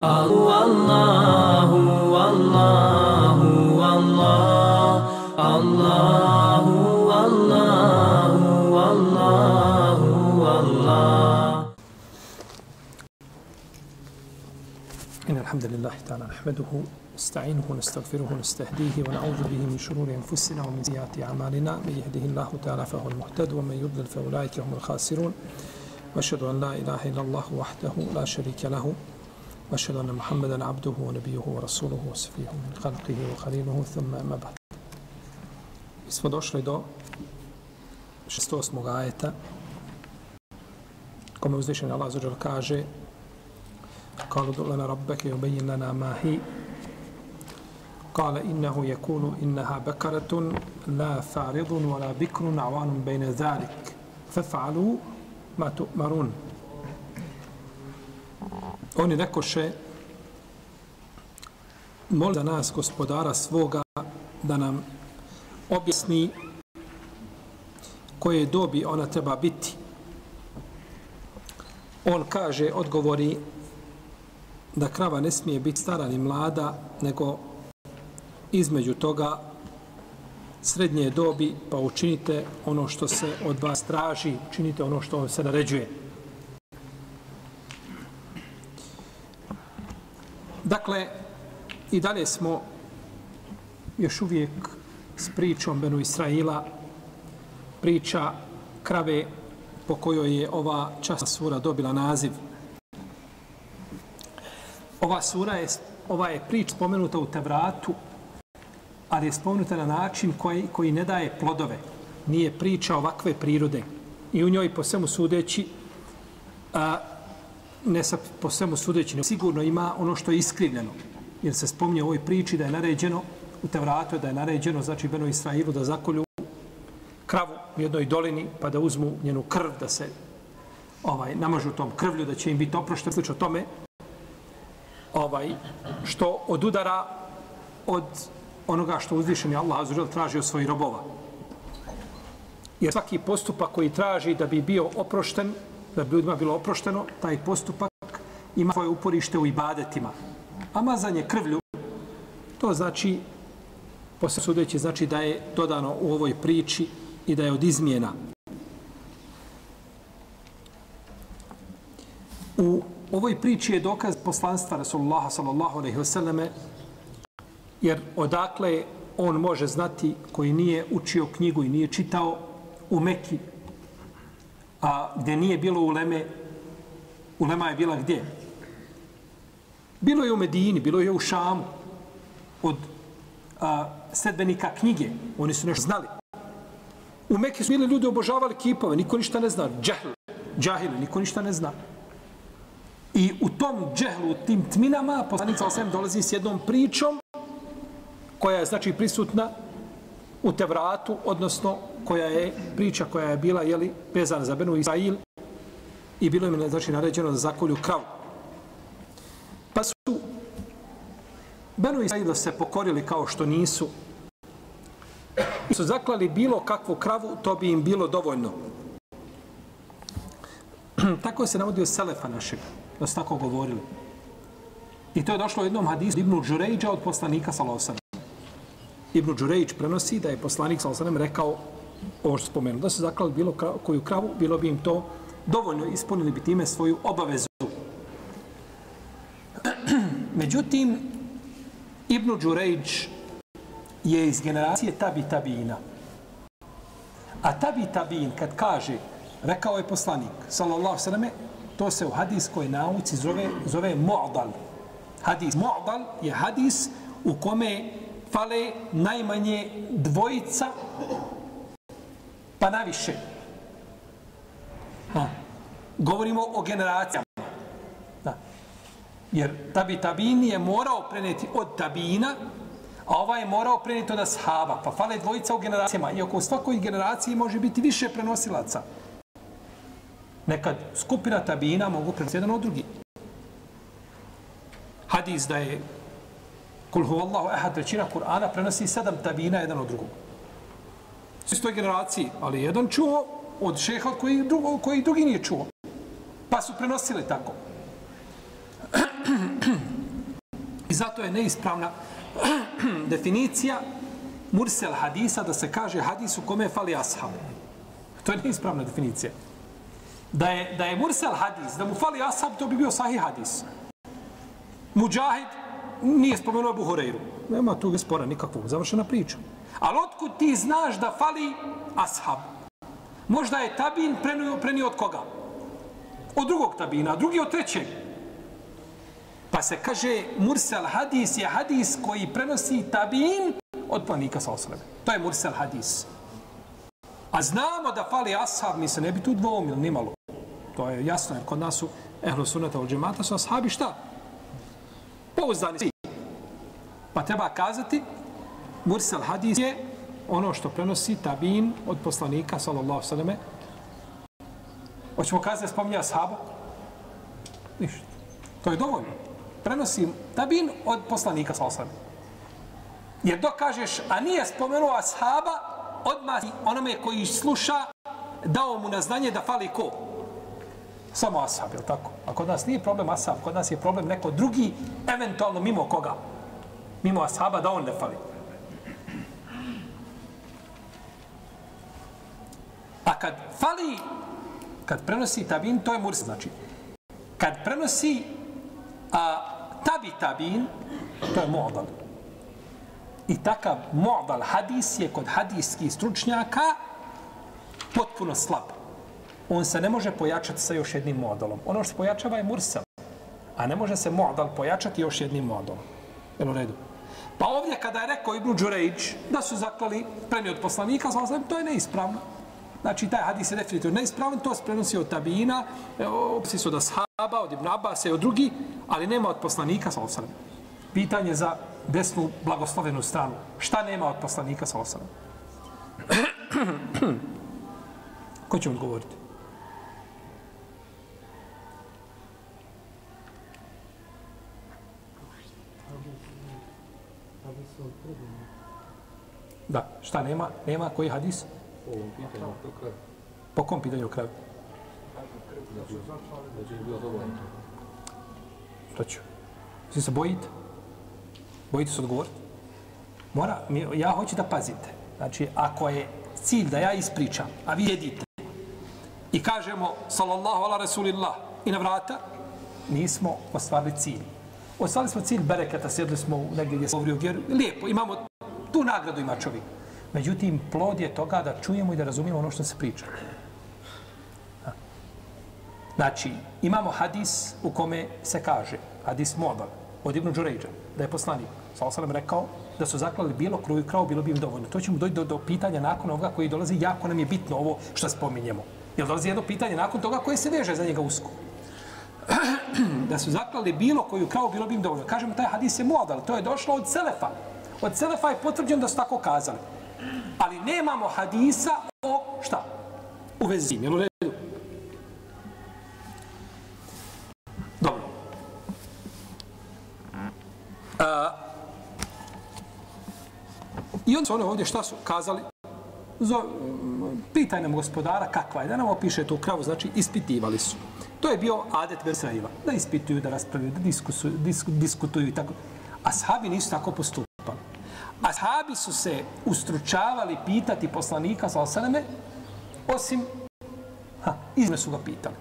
الله والله والله الله. والله والله والله إن الحمد لله تعالى نحمده نستعينه ونستغفره ونستهديه ونعوذ به من شرور أنفسنا ومن سيئات أعمالنا. من يهده الله تعالى فهو المهتد ومن يضلل فأولئك هم الخاسرون. وأشهد أن لا إله إلا الله وحده لا شريك له. وأشهد أن محمدا عبده ونبيه ورسوله وصفيه من خلقه وخليله ثم أما بعد Mi smo došli do 608. ajeta kome uzvišen Allah zađer kaže قالوا ادع لنا ربك يبين لنا ما هي قال إنه يكون إنها بكرة لا فارض ولا بكر عوان بين ذلك فافعلوا ما تؤمرون Oni rekoše, moli za nas gospodara svoga da nam objasni koje dobi ona treba biti. On kaže, odgovori, da krava ne smije biti stara ni mlada, nego između toga srednje dobi, pa učinite ono što se od vas traži, učinite ono što se naređuje. Dakle, i dalje smo još uvijek s pričom Benu Israila, priča krave po kojoj je ova časna sura dobila naziv. Ova sura je, ova je prič spomenuta u Tevratu, ali je spomenuta na način koji, koji ne daje plodove. Nije priča ovakve prirode. I u njoj po svemu sudeći, a, ne sa po svemu sudeći, ne, sigurno ima ono što je iskrivljeno. Jer se spominje u ovoj priči da je naređeno, u Tevratu da je naređeno, znači Beno Israilu da zakolju kravu u jednoj dolini, pa da uzmu njenu krv, da se ovaj namažu tom krvlju, da će im biti oprošteno, slično tome, ovaj, što odudara od onoga što uzvišeni Allah azuzel traži od svojih robova. Jer svaki postupak koji traži da bi bio oprošten, da bi ljudima bilo oprošteno, taj postupak ima svoje uporište u ibadetima. A mazanje krvlju, to znači, posle sudeći, znači da je dodano u ovoj priči i da je od izmjena. U ovoj priči je dokaz poslanstva Rasulullaha sallallahu alaihi wasallame, jer odakle on može znati koji nije učio knjigu i nije čitao u Mekki, a gdje nije bilo uleme, ulema je bila gdje? Bilo je u Medini, bilo je u Šamu, od a, sedbenika knjige, oni su nešto znali. U Mekki su bili ljudi obožavali kipove, niko ništa ne zna, džahl, džahili, niko ništa ne zna. I u tom džehlu, u tim tminama, poslanik sa osvijem dolazi s jednom pričom koja je znači prisutna u Tevratu, odnosno koja je priča koja je bila jeli, vezana za Benu Israil i bilo im znači, naređeno da zakolju kravu. Pa su Benu Israil se pokorili kao što nisu i su zaklali bilo kakvu kravu, to bi im bilo dovoljno. Tako se navodio Selefa našeg, da su tako govorili. I to je došlo u jednom hadisu Ibnu Đurejđa od poslanika Salosan. Ibnu Đurejđ prenosi da je poslanik Salosan rekao ovo što spomenu, da su zaklali bilo koju kravu, bilo bi im to dovoljno, ispunili bi time svoju obavezu. Međutim, Ibnu Đurejđ je iz generacije tabi tabina. A tabi tabin, kad kaže, rekao je poslanik, sallallahu sallame, To se u hadiskoj nauci zove, zove mu'dal. Hadis mu'dal je hadis u kome fale najmanje dvojica pa naviše. Ha. Govorimo o generacijama. Da. Jer tabi tabini je morao preneti od tabina, a ova je morao preneti od ashaba. Pa fale dvojica u generacijama. Iako u svakoj generaciji može biti više prenosilaca nekad skupina tabina mogu prenositi jedan od drugi. Hadis da je kul huvallahu ehad trećina Kur'ana prenosi sedam tabina jedan od drugog. Svi su toj generaciji, ali jedan čuo od šeha koji, drugo, koji drugi nije čuo. Pa su prenosili tako. I zato je neispravna definicija mursel hadisa da se kaže hadis u kome fali ashab. To je neispravna definicija. Da je, da je mursel hadis, da mu fali ashab, to bi bio sahih hadis. Mujahid nije spomenuo Abu Horeiru. Nema tu spora nikakvog, završena priča. Ali otkud ti znaš da fali ashab? Možda je tabin prenio, prenio od koga? Od drugog tabina, drugi od trećeg. Pa se kaže, mursel hadis je hadis koji prenosi tabin od planika sa osrebe. To je mursel hadis. A znamo da fali ashab, mi se ne bi tu dvomil, nimalo. To je jasno, jer kod nas su ehlu sunata od džemata su ashabi šta? Pouzdani. Pa treba kazati, mursel hadis je ono što prenosi tabin od poslanika, sallallahu sallame. Hoćemo kazati da spominje ashaba? Ništa. To je dovoljno. Prenosi tabin od poslanika, sallallahu sallame. Jer dok kažeš, a nije spomenuo ashaba, odmah onome koji sluša, dao mu na znanje da fali ko? Samo ashab, je tako? A kod nas nije problem ashab, kod nas je problem neko drugi, eventualno mimo koga? Mimo ashaba, da on ne fali. A kad fali, kad prenosi tabin, to je murs, znači. Kad prenosi a, tabi tabin, to je mu'adal. I takav mu'dal hadis je kod hadijskih stručnjaka potpuno slab. On se ne može pojačati sa još jednim modalom. Ono što se pojačava je mursal. A ne može se modal pojačati još jednim modalom. Jel u redu? Pa ovdje kada je rekao Ibnu Đurejić da su zaklali premije od poslanika, to je neispravno. Znači, taj hadis je definitivno neispravan, to se prenosi od tabina, e, opisi su od ashaba, od Ibn Abbas i od drugi, ali nema od poslanika, sa osam. Pitanje za desnu blagoslovenu stranu. Šta nema od poslanika sa osam? Ko će odgovoriti? Da, šta nema? Nema koji hadis? Po kom pitanju kraju? Šta ću? Svi se bojite? Bojite se odgovoriti? Mora, ja hoću da pazite. Znači, ako je cilj da ja ispričam, a vi jedite, i kažemo, sallallahu ala rasulillah, i na vrata, nismo ostvarili cilj. Ostali smo cilj bereketa, sjedli smo negdje gdje se govori o vjeru. Lijepo, imamo, tu nagradu ima čovjek. Međutim, plod je toga da čujemo i da razumijemo ono što se priča. Znači, imamo hadis u kome se kaže, hadis Mu'adal, od Ibnu Đurejđa, da je poslanik, sa rekao, da su zaklali bilo kruju krao, bilo bi im dovoljno. To ćemo doći do, do pitanja nakon ovoga koji dolazi, jako nam je bitno ovo što spominjemo. Jer dolazi jedno pitanje nakon toga koje se veže za njega usko. da su zaklali bilo koju kravu, bilo bi im dovoljno. Kažemo, taj hadis je Mu'adal, to je došlo od Selefa. Od Selefa je potvrđeno da su tako kazali. Ali nemamo hadisa o šta? U vezi. Jel u redu? Dobro. A, I onda su one ovdje šta su kazali? Zo, pitaj nam gospodara kakva je, da nam opiše tu kravu, znači ispitivali su. To je bio adet Besraila, da ispituju, da raspravljaju, da diskusu, disk, diskutuju i tako. Ashabi nisu tako postupali. Ashabi su se ustručavali pitati poslanika sa osaname, osim, ha, izme su ga pitali.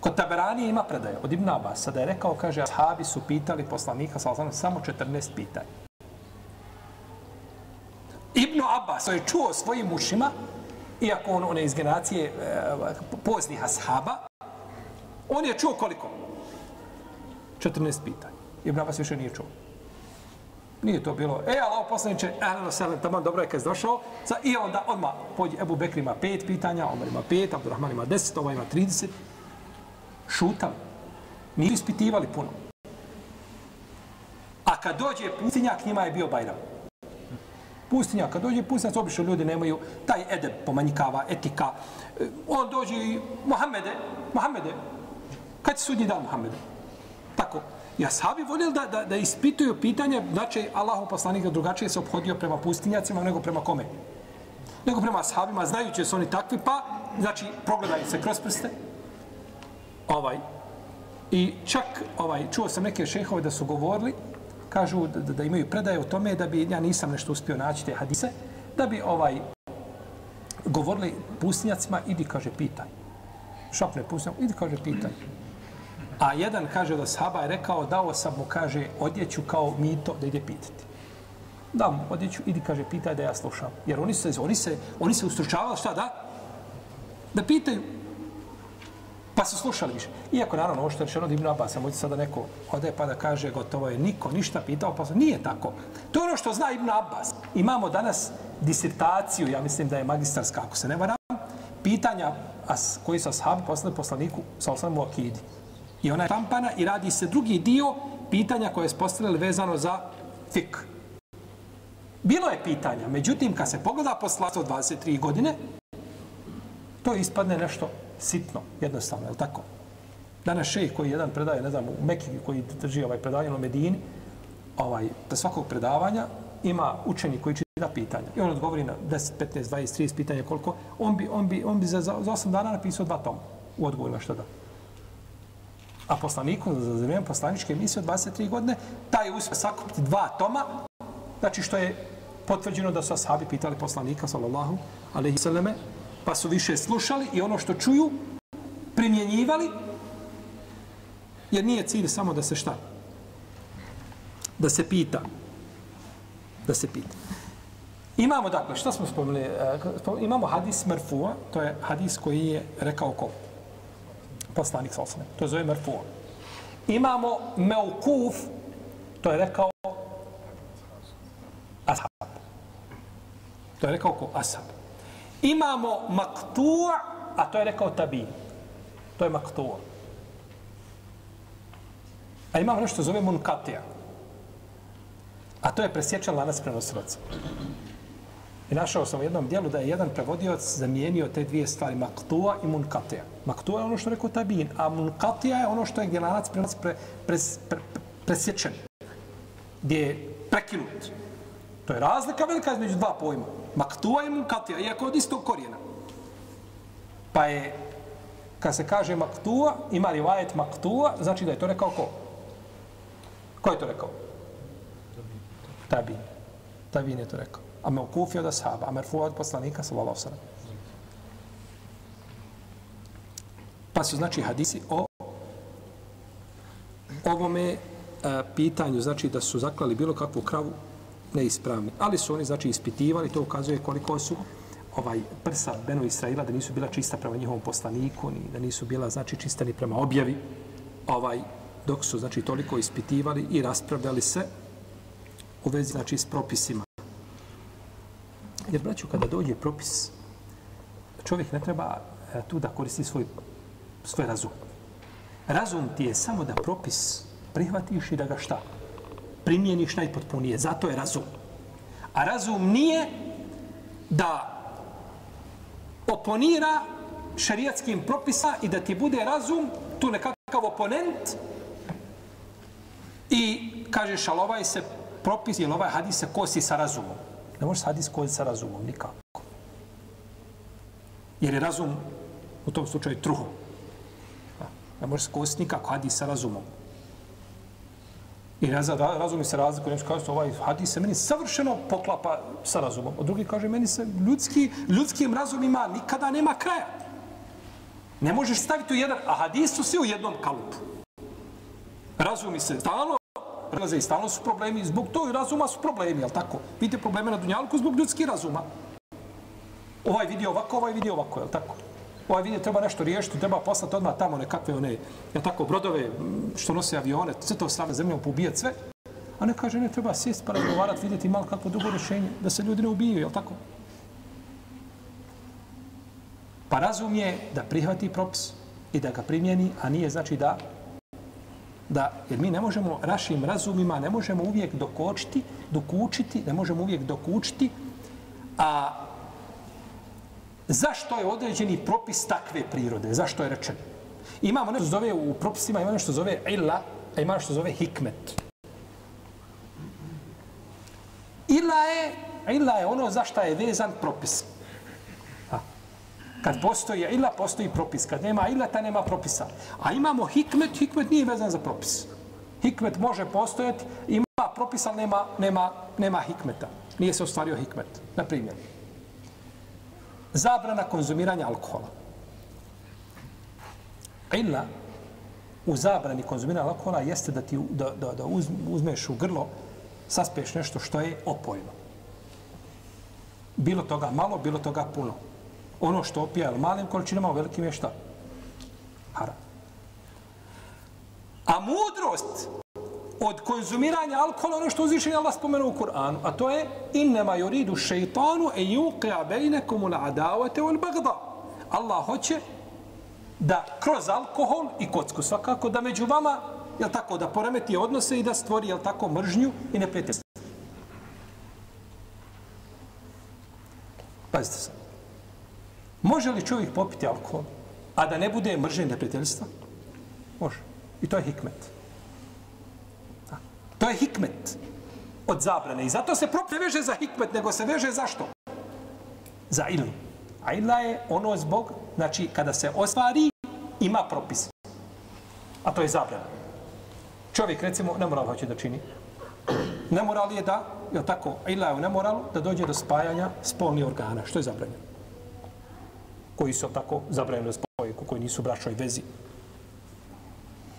Kod Taberanije ima predaje od Ibn Abbas, da je rekao, kaže, ashabi su pitali poslanika sa osaname samo 14 pitanja. Ibn Abbas je čuo svojim ušima, iako on, one iz generacije e, ovaj, poznih ashaba, on je čuo koliko? 14 pitanja. Ibn Abbas više nije čuo. Nije to bilo, e, Allah poslaniče, ehlan Selem, tamo dobro je kad je došao, sa, i onda odmah pođe, Ebu Bekr ima pet pitanja, Omar ima pet, Abdurrahman ima deset, ovaj ima trideset. Šutali. Nisu ispitivali puno. A kad dođe pustinjak, njima je bio Bajram. Pustinja, kad dođe pustinjac, obično ljudi nemaju taj edeb, pomanjikava, etika. E, on dođe i Mohamede, Mohamede, kad će sudnji dan Mohamede? Tako, I ashabi voljeli da, da, da ispituju pitanje, znači Allahu poslanik drugačije se obhodio prema pustinjacima nego prema kome? Nego prema ashabima, znajući su oni takvi, pa, znači, progledaju se kroz prste. Ovaj. I čak, ovaj, čuo sam neke šehove da su govorili, kažu da, da imaju predaje o tome da bi, ja nisam nešto uspio naći te hadise, da bi ovaj govorili pustinjacima, idi, kaže, pitaj. Šapne pustinjacima, idi, kaže, pitaj. A jedan, kaže, da sahaba je rekao, dao sam mu, kaže, odjeću kao mito da ide pitati. Da mu odjeću, idi, kaže, pitaj da ja slušam. Jer oni se, oni se, oni se ustručavali, šta da? Da pitaju. Pa su slušali više. Iako, naravno, ovo što je rečeno od Ibn Abasa, moći sada neko ode pa da kaže gotovo je niko ništa pitao, pa nije tako. To je ono što zna Ibn Abbas. Imamo danas disertaciju, ja mislim da je magistarska, ako se ne varam, pitanja as, koji su ashabi poslali poslaniku sa osnovom u akidi. I ona je štampana i radi se drugi dio pitanja koje je postavljali vezano za fik. Bilo je pitanja, međutim, kad se pogleda posla 23 godine, to ispadne nešto sitno, jednostavno, je li tako? Danas šejh koji jedan predaje, ne znam, u Mekiji koji drži ovaj predavanje u Medini, ovaj, da svakog predavanja ima učeni koji čita pitanja. I on odgovori na 10, 15, 20, 30 pitanja koliko. On bi, on bi, on bi za, za 8 dana napisao dva toma u odgovorima što da. A poslaniku za vrijeme poslaničke emisije od 23 godine, taj je uspio sakupiti dva toma, znači što je potvrđeno da su ashabi pitali poslanika, sallallahu alaihi sallame, pa su više slušali i ono što čuju, primjenjivali, jer nije cilj samo da se šta? Da se pita. Da se pita. Imamo, dakle, šta smo spomenuli? E, imamo hadis Marfua to je hadis koji je rekao ko? Poslanik sa osnovne. To je zove Merfua. Imamo Meukuf, to je rekao Ashab. To je rekao ko? Ashab. Imamo maktu' a to je rekao Tabi. To je maktu'. A imamo nešto zove Munkatija. A to je presječan lanac prenosilaca. I našao sam u jednom dijelu da je jedan prevodioc zamijenio te dvije stvari, maktua i munkatija. Maktua je ono što je rekao tabin, a munkatija je ono što je gdje lanac pre, pre, pre, pre, presječen, gdje je prekinut. To je razlika velika između dva pojma. Maktua i munkatija, iako od istog korijena. Pa je, kad se kaže maktua, ima li vajet maktua, znači da je to rekao ko? Ko je to rekao? Tabin. Tabin je to rekao a me ukufi od ashaba, a merfu od poslanika, sallallahu sallam. Pa su, znači, hadisi o ovome a, pitanju, znači, da su zaklali bilo kakvu kravu neispravni. Ali su oni, znači, ispitivali, to ukazuje koliko su ovaj prsa Benu Israila, da nisu bila čista prema njihovom poslaniku, ni da nisu bila, znači, čista ni prema objavi, ovaj, dok su, znači, toliko ispitivali i raspravljali se u vezi, znači, s propisima. Jer, braću, kada dođe propis, čovjek ne treba e, tu da koristi svoj, svoj razum. Razum ti je samo da propis prihvatiš i da ga šta? Primjeniš najpotpunije. Zato je razum. A razum nije da oponira šarijatskim propisa i da ti bude razum tu nekakav oponent i kažeš, ali ovaj se propis, ili ovaj hadis se kosi sa razumom. Ne možeš hadis koditi sa razumom, nikako. Jer je razum u tom slučaju truho. Ne možeš se kositi nikako hadis sa razumom. I ne znam, razumi se razliku, nešto kaže, ovaj hadis se meni savršeno poklapa sa razumom. A drugi kaže, meni se ljudski, ljudskim razumima nikada nema kraja. Ne možeš staviti u jedan, a hadis su svi u jednom kalupu. Razumi se stalno prelaze i stalno su problemi, zbog to i razuma su problemi, jel tako? Vidite probleme na Dunjalku zbog ljudskih razuma. Ovaj vidio ovako, ovaj vidio ovako, jel tako? Ovaj vidi treba nešto riješiti, treba poslati odmah tamo nekakve one, ja tako, brodove što nose avione, sve to strane zemljom poubijati sve. A ne kaže, ne treba sjest pa razgovarati, vidjeti malo kako drugo rješenje, da se ljudi ne ubijaju, jel tako? Pa razum je da prihvati propis i da ga primjeni, a nije znači da da, jer mi ne možemo našim razumima, ne možemo uvijek dokočiti, dokučiti, ne možemo uvijek dokučiti, a zašto je određeni propis takve prirode? Zašto je rečen? Imamo nešto zove u propisima, ima nešto zove illa, a ima nešto zove hikmet. Illa je, illa je ono za šta je vezan propis. A. Kad postoji ila, postoji propis. Kad nema ila, ta nema propisa. A imamo hikmet, hikmet nije vezan za propis. Hikmet može postojati, ima propis, ali nema, nema, nema hikmeta. Nije se ostvario hikmet. Na primjer, zabrana konzumiranja alkohola. Illa u zabrani konzumiranja alkohola jeste da ti da, da, da uzmeš u grlo, saspeš nešto što je opojno. Bilo toga malo, bilo toga puno. Ono što opija u malim količinama, u velikim je šta? Haram. A mudrost od konzumiranja alkohola, ono što uzvišenje Allah spomenu u Kur'anu, a to je innema yuridu šeitanu e yuqia bejnekum ul adavate ul bagda. Allah hoće da kroz alkohol i kocku svakako da među vama, jel tako, da poremeti odnose i da stvori, jel tako, mržnju i neprijateljstvo. Pazite se. Može li čovjek popiti alkohol, a da ne bude mržnje neprijateljstva? Može. I to je hikmet. To je hikmet od zabrane. I zato se prop ne veže za hikmet, nego se veže za što? Za ilu. A ila je ono zbog, znači, kada se ostvari, ima propis. A to je zabrana. Čovjek, recimo, nemoral hoće da čini. Nemoral je da, je tako, ila je u nemoralu, da dođe do spajanja spolnih organa. Što je zabranjeno? Koji su tako zabranjeni da spoje, koji nisu bračnoj vezi.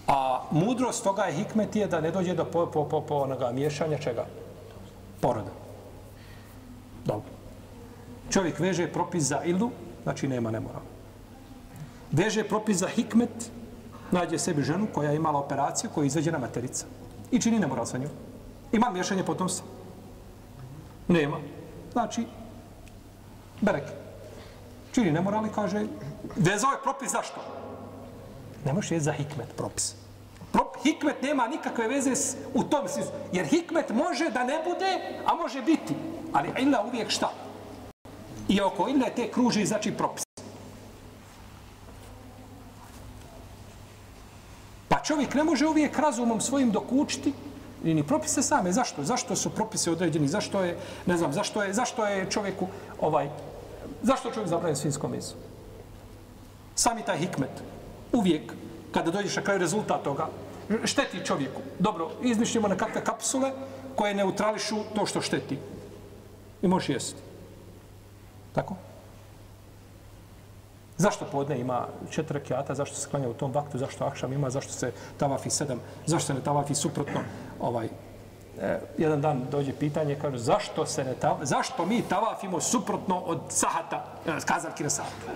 A mudrost toga je hikmet je da ne dođe do po, po, po, po onoga miješanja čega? Poroda. Dobro. Čovjek veže propis za ilu, znači nema nemoral. Veže propis za hikmet, nađe sebi ženu koja je imala operaciju, koja je izveđena materica. I čini nemoral sa njom. Ima miješanje potomstva? Nema. Znači, berek. Čini nemoral i kaže, vezao je propis zašto? Ne možeš jesti za hikmet propis. Prop, hikmet nema nikakve veze s, u tom smislu. Jer hikmet može da ne bude, a može biti. Ali illa uvijek šta? I oko illa te kruži znači propis. Pa čovjek ne može uvijek razumom svojim dokučiti i ni propise same. Zašto? Zašto su propise određeni? Zašto je, ne znam, zašto je, zašto je čovjeku ovaj, zašto čovjek zabranjen svinskom mesu? Sami taj hikmet uvijek, kada dođeš na kraju rezultat toga, šteti čovjeku. Dobro, izmišljamo na kakve kapsule koje neutrališu to što šteti. I možeš jesti. Tako? Zašto podne ima četiri rekiata, zašto se klanja u tom vaktu, zašto akšam ima, zašto se tavafi sedam, zašto se ne tavafi suprotno. Ovaj, eh, jedan dan dođe pitanje, kaže, zašto se ne tavafi, zašto mi tavafimo suprotno od sahata, eh, kazarki na sahata?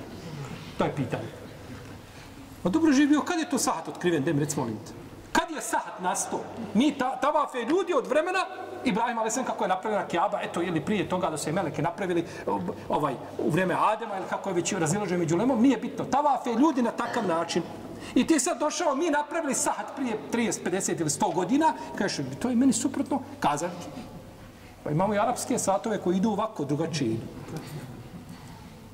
To je pitanje. A dobro živio, kad je to sahat otkriven, dem recimo, molim te. Kad je sahat nastao? Mi ta, tavafe ljudi od vremena, Ibrahim Ali kako je napravljena Kiaba, eto, ili prije toga da se meleke napravili ovaj, u vreme Adema, ili kako je već raziložen među lemom, nije bitno. Tavafe ljudi na takav način. I ti sad došao, mi napravili sahat prije 30, 50 ili 100 godina, kažeš, to je meni suprotno kazati. Pa imamo i arapske satove koji idu ovako, drugačije idu.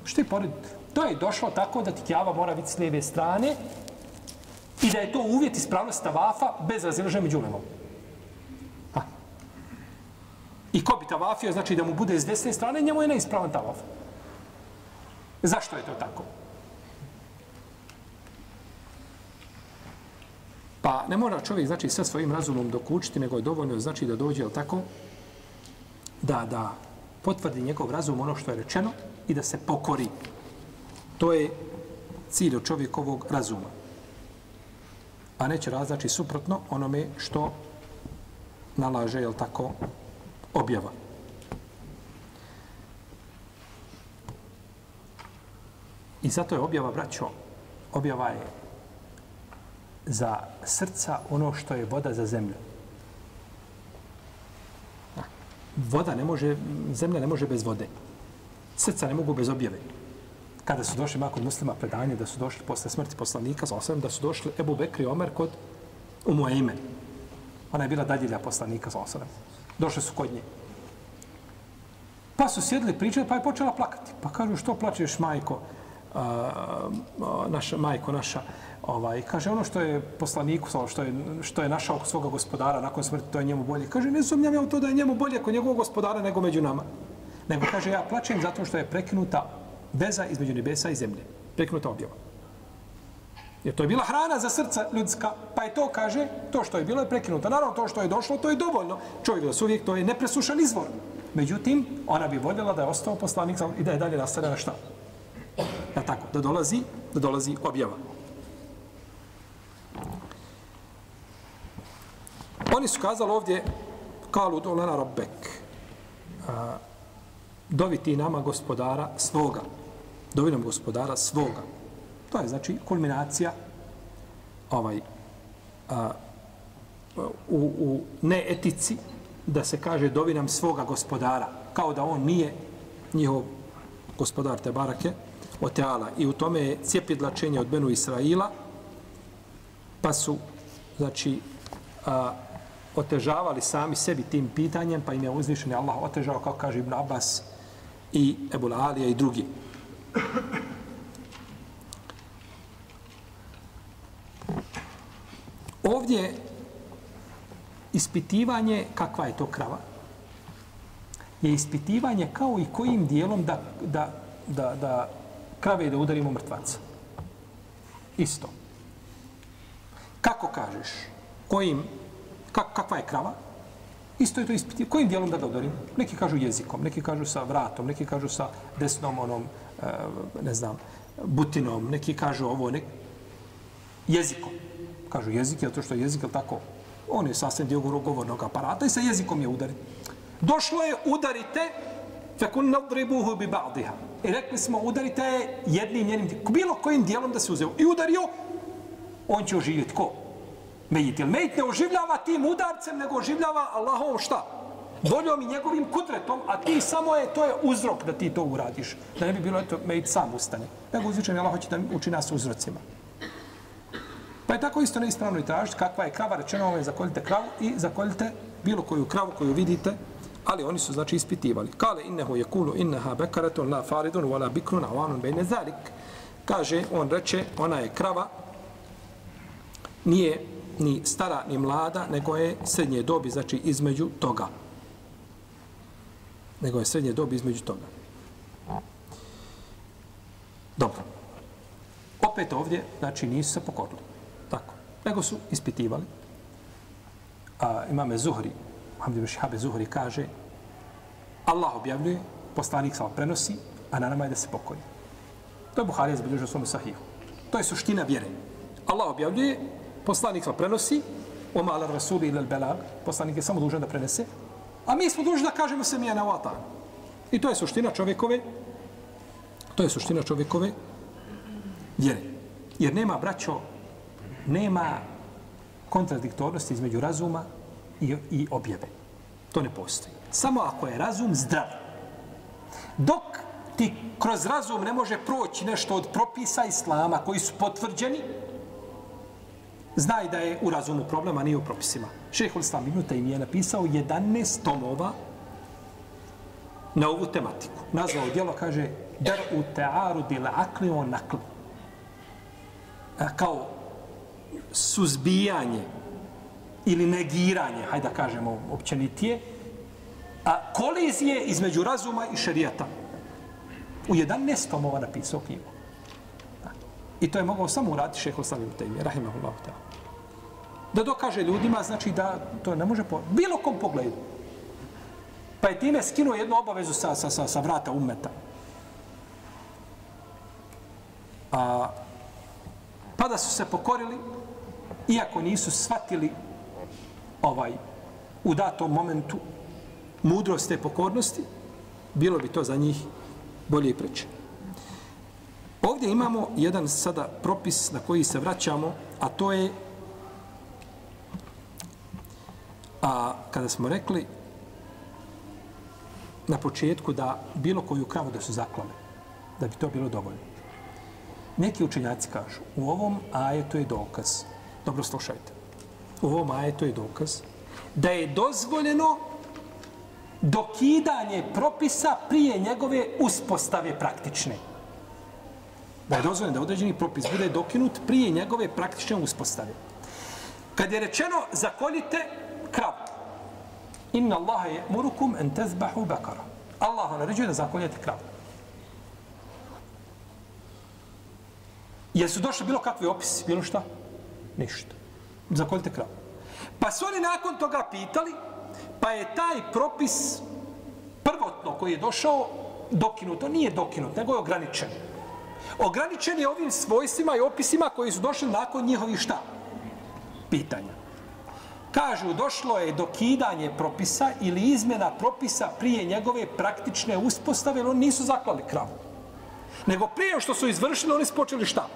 Što je porediti? To je došlo tako da ti kjava mora biti s lijeve strane i da je to uvjet ispravnosti tavafa bez razilaženja među ulemom. I ko bi tavafio, znači da mu bude s desne strane, njemu je neispravan tavaf. Zašto je to tako? Pa ne mora čovjek, znači, sa svojim razumom dokučiti, nego je dovoljno, znači, da dođe, tako, da, da potvrdi njegov razum ono što je rečeno i da se pokori. To je cilj čovjekovog razuma. A neće razlači suprotno onome što nalaže, jel tako, objava. I zato je objava, braćo, objava je za srca ono što je voda za zemlju. Voda ne može, zemlja ne može bez vode. Srca ne mogu bez objave kada su došli makon muslima predanje da su došli posle smrti poslanika, sa osam, da su došli Ebu Bekri Omer kod Umu Eimen. Ona je bila dadilja poslanika, sa osam. Došli su kod nje. Pa su sjedili pričati, pa je počela plakati. Pa kažu, što plačeš, majko, a, a, naša, majko naša, ovaj, kaže, ono što je poslaniku, ono što je, što je našao svoga gospodara nakon smrti, to je njemu bolje. Kaže, ne sumnjam ja to da je njemu bolje kod njegovog gospodara nego među nama. Nego kaže, ja plačem zato što je prekinuta veza između nebesa i zemlje. Prekinuta objava. Jer to je bila hrana za srca ljudska, pa je to, kaže, to što je bilo je prekinuto. Naravno, to što je došlo, to je dovoljno. Čovjek da uvijek, to je nepresušan izvor. Međutim, ona bi voljela da je ostao poslanik i da je dalje nastavljena šta? Da tako, da dolazi, da dolazi objava. Oni su kazali ovdje, kalu dolana rabbek, a, dovi ti nama gospodara svoga dovinom gospodara svoga. To je znači kulminacija ovaj, a, u, u neetici da se kaže dovinam svoga gospodara. Kao da on nije njihov gospodar te barake o teala. I u tome je cijepidlačenje od Benu Israila pa su znači a, otežavali sami sebi tim pitanjem, pa im je uzvišen Allah otežao, kako kaže Ibn Abbas i Ebul Alija i drugi. Ovdje ispitivanje kakva je to krava je ispitivanje kao i kojim dijelom da, da, da, da krave da udarimo mrtvaca. Isto. Kako kažeš? Kojim Kak, kakva je krava? Isto je to ispitivanje. Kojim dijelom da ga udarimo? Neki kažu jezikom, neki kažu sa vratom, neki kažu sa desnom onom, Eh, ne znam, butinom, neki kažu ovo, nek... jezikom. Kažu jezik, je to što je jezik, je tako? On je sasvim dio govornog aparata i sa jezikom je udarit. Došlo je, udarite, fekun nadribuhu bi ba'diha. I rekli smo, udarite jednim njenim, bilo kojim dijelom da se uzeo. I udario, on će oživjeti. Ko? Mejit. Jer mejit ne oživljava tim udarcem, nego oživljava Allahom šta? Voljom i njegovim kudretom, a ti samo je, to je uzrok da ti to uradiš. Da ne bi bilo, eto, mejit sam ustane. Nego uzvičan Allah hoće da uči nas uzrocima. Pa je tako isto neispravno i tražiti kakva je krava, rečeno ovo je zakoljite kravu i zakoljite bilo koju kravu koju vidite, ali oni su znači ispitivali. Kale innehu je kulu inneha bekaretun la faridun wala bikrun awanun bejne zalik. Kaže, on reče, ona je krava, nije ni stara ni mlada, nego je srednje dobi, znači između toga. Nego je srednje dobi između toga. Dobro. Opet ovdje, znači nisu se pokorili. Tako. Nego su ispitivali. A, imame Zuhri, Hamdi Šihabe Zuhri kaže Allah objavljuje, poslanik samo prenosi, a na nama je da se pokori. To je Buharija zabilježio svome sahihu. To je suština vjere. Allah objavljuje, Poslanik sva prenosi, oma ala rasuli ila belag, poslanik je samo dužan da prenese, a mi smo dužni da kažemo se mi je na vata. I to je suština čovjekove, to je suština čovjekove vjere. Jer nema, braćo, nema kontradiktornosti između razuma i, i objave. To ne postoji. Samo ako je razum zdrav. Dok ti kroz razum ne može proći nešto od propisa islama koji su potvrđeni, znaj da je u razumu problema, nije u propisima. Šehol Islam Ibn Taymi je napisao 11 tomova na ovu tematiku. Nazvao djelo, kaže, dar u tearu dile akli on nakl. Kao suzbijanje ili negiranje, hajde da kažemo općenitije, a kolizije između razuma i šerijata. U 11 tomova napisao knjigu. I to je mogao samo uraditi šeho Slavim Tejmi, rahimahullahu ta'ala. Da dokaže ljudima, znači da to ne može po bilo kom pogledu. Pa je time skinuo jednu obavezu sa, sa, sa, sa vrata umeta. A, pa da su se pokorili, iako nisu shvatili ovaj, u datom momentu mudrost te pokornosti, bilo bi to za njih bolje i preče. Ovdje imamo jedan sada propis na koji se vraćamo, a to je a kada smo rekli na početku da bilo koju kravu da su zaklale, da bi to bilo dovoljno. Neki učenjaci kažu, u ovom ajetu je dokaz, dobro slušajte, u ovom ajetu je dokaz, da je dozvoljeno dokidanje propisa prije njegove uspostave praktične da je dozvoljeno da određeni propis bude dokinut prije njegove praktične uspostave. Kad je rečeno zakoljite inna Allaha je murukum en tezbahu bakara. Allah vam naređuje da zakoljete kravu. Jesu došli bilo kakvi opisi, bilo šta? Ništa. Zakoljite kravu. Pa su oni nakon toga pitali, pa je taj propis prvotno koji je došao dokinuto. nije dokinut, nego je ograničen. Ograničen je ovim svojstvima i opisima koji su došli nakon njihovih šta? Pitanja. Kažu, došlo je do kidanje propisa ili izmjena propisa prije njegove praktične uspostave, jer oni nisu zaklali kravu. Nego prije što su izvršili, oni su počeli šta?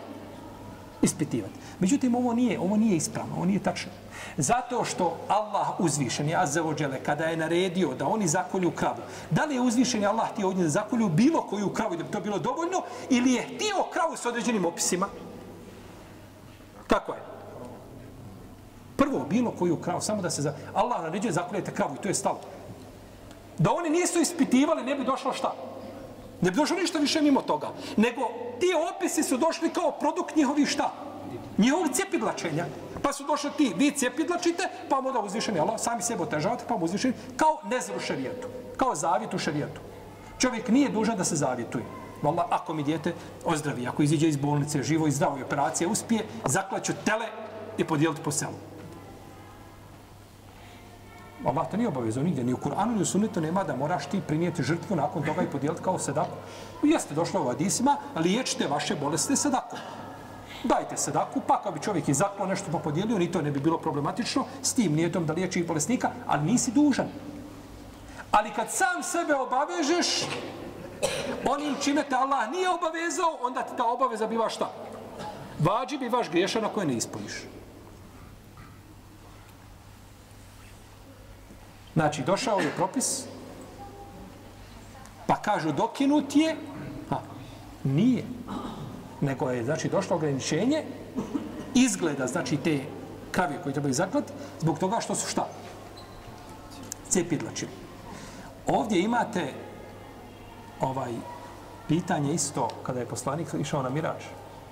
Ispitivati. Međutim, ovo nije, ovo nije ispravno, ovo nije tačno. Zato što Allah uzvišen je Azzeođele, kada je naredio da oni zakolju kravu, da li je uzvišen je Allah htio od da zakolju bilo koju kravu da bi to bilo dovoljno, ili je htio kravu s određenim opisima? Kako je? Prvo, bilo koju kravu, samo da se za... Allah naređuje zakoljete kravu i to je stalo. Da oni nisu ispitivali, ne bi došlo šta? Ne bi došlo ništa više mimo toga. Nego ti opisi su došli kao produkt njihovih šta? Njihovog cepidlačenja. Pa su došli ti, vi cepidlačite, pa mu da uzvišeni Allah, sami sebe otežavate, pa mu uzvišeni, kao nezru šarijetu. Kao zavjet u šarijetu. Čovjek nije dužan da se zavjetuje. Vala, ako mi dijete ozdravi, ako iziđe iz bolnice, živo i zdravo i operacija uspije, zaklaću tele i podijeliti po selu. Allah te nije obavezao nigdje, ni u Kur'anu, ni u sunnetu nema da moraš ti prinijeti žrtvu nakon toga i podijeliti kao sedaku. Jeste došlo u Adisima, liječite vaše bolesti sedakom. Dajte sedaku, pa kao bi čovjek izaklo nešto pa podijelio, ni to ne bi bilo problematično, s tim nijetom da liječi bolesnika, ali nisi dužan. Ali kad sam sebe obavežeš, onim čime te Allah nije obavezao, onda ti ta obaveza biva šta? Vađi bi vaš griješan ako je ne ispuniš. Znači, došao je propis, pa kažu dokinut je, a nije. Nego je, znači, došlo ograničenje, izgleda, znači, te krave koje trebaju zaklati, zbog toga što su šta? Cepidlačili. Ovdje imate ovaj pitanje isto kada je poslanik išao na miraž,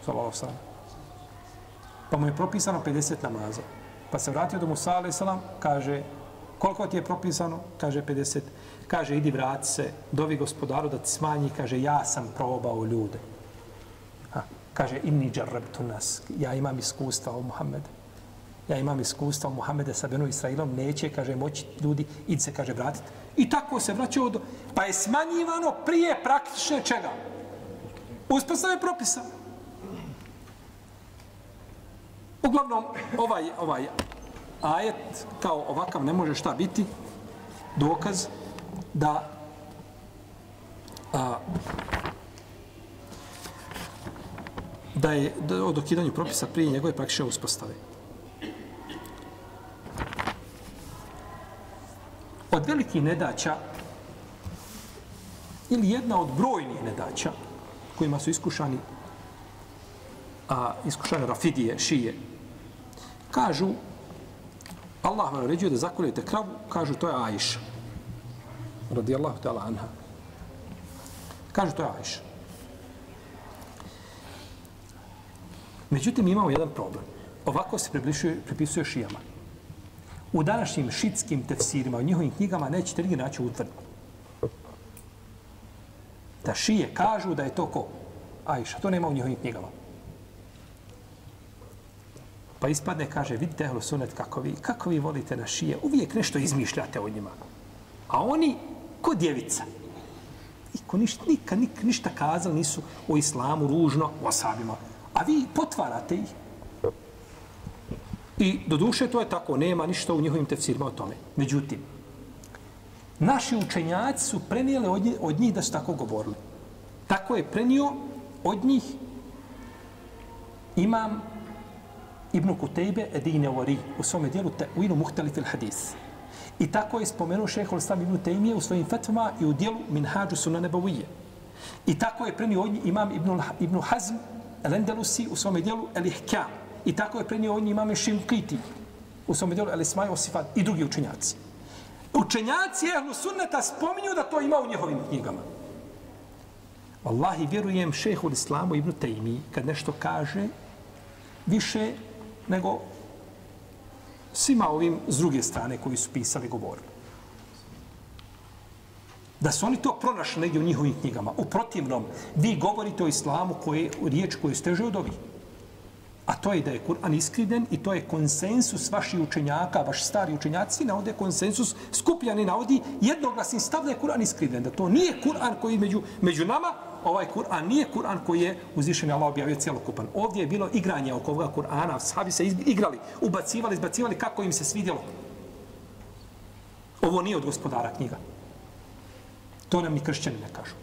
sallallahu sallam. Pa mu je propisano 50 namaza. Pa se vratio do Musa, alaihi kaže, Koliko ti je propisano? Kaže 50. Kaže, idi vrati se, dovi gospodaru da ti smanji. Kaže, ja sam probao ljude. Ha. Kaže, inni džarrabtu nas. Ja imam iskustva o Muhammedu. Ja imam iskustva o Muhammede sa Benu Israilom. Neće, kaže, moći ljudi, idi se, kaže, vratiti. I tako se vraćao do... Pa je smanjivano prije praktične čega? Uspostave propisa. Uglavnom, ovaj, ovaj ajet kao ovakav ne može šta biti dokaz da a, da je da, o dokidanju propisa prije njegove praktične uspostave. Od velikih nedaća ili jedna od brojnih nedaća kojima su iskušani a iskušane rafidije, šije, kažu Allah vam naređuje da zakoljete kravu, kažu to je Ajša. Radijallahu ta'ala anha. Kažu to je Ajša. Međutim, imamo jedan problem. Ovako se približuje, pripisuje šijama. U današnjim šitskim tefsirima, u njihovim knjigama, nećete nigdje naći utvrditi. Da šije kažu da je to ko? Ajša. To nema u njihovim knjigama. Pa ispadne, kaže, vidite ehlu sunet kako vi, kako vi volite na šije, uvijek nešto izmišljate o njima. A oni, ko djevica, niko ništa, nikad, nik, ništa kazali nisu o islamu ružno, o asabima. A vi potvarate ih. I do duše to je tako, nema ništa u njihovim tefsirima o tome. Međutim, naši učenjaci su prenijeli od njih, od njih da su tako govorili. Tako je prenio od njih imam Ibn Kutejbe Edine Wari u svome dijelu Te'uinu Muhtelifil Hadis. I tako je spomenuo šehol Islam Ibn Tejmije u svojim fetvama i u dijelu Minhađu Sunan Nebavije. I tako je prenio od imam Ibn, Ibn Hazm Lendelusi u svome dijelu El-Ihkam. I tako je prenio od imam Šimkiti u svome dijelu El-Ismaj Osifad i drugi učenjaci. Učenjaci Ehlu Sunneta spominju da to ima u njihovim knjigama. Wallahi, vjerujem šehol Islamu Ibn Tejmiji kad nešto kaže više nego svima ovim s druge strane koji su pisali govorili. Da su oni to pronašli negdje u njihovim knjigama. U protivnom, vi govorite o islamu koje, riječ koju ste od ovih. A to je da je Kur'an iskriden i to je konsensus vaših učenjaka, vaš stari učenjaci navode konsensus, skupljani navodi jednoglasni stav da je Kur'an iskriden, da to nije Kur'an koji među, među nama, ovaj Kur'an nije Kur'an koji je uzvišen Allah objavio cijelokupan. Ovdje je bilo igranje oko ovoga Kur'ana, sahabi se igrali, ubacivali, izbacivali kako im se svidjelo. Ovo nije od gospodara knjiga. To nam ni kršćani ne kažu.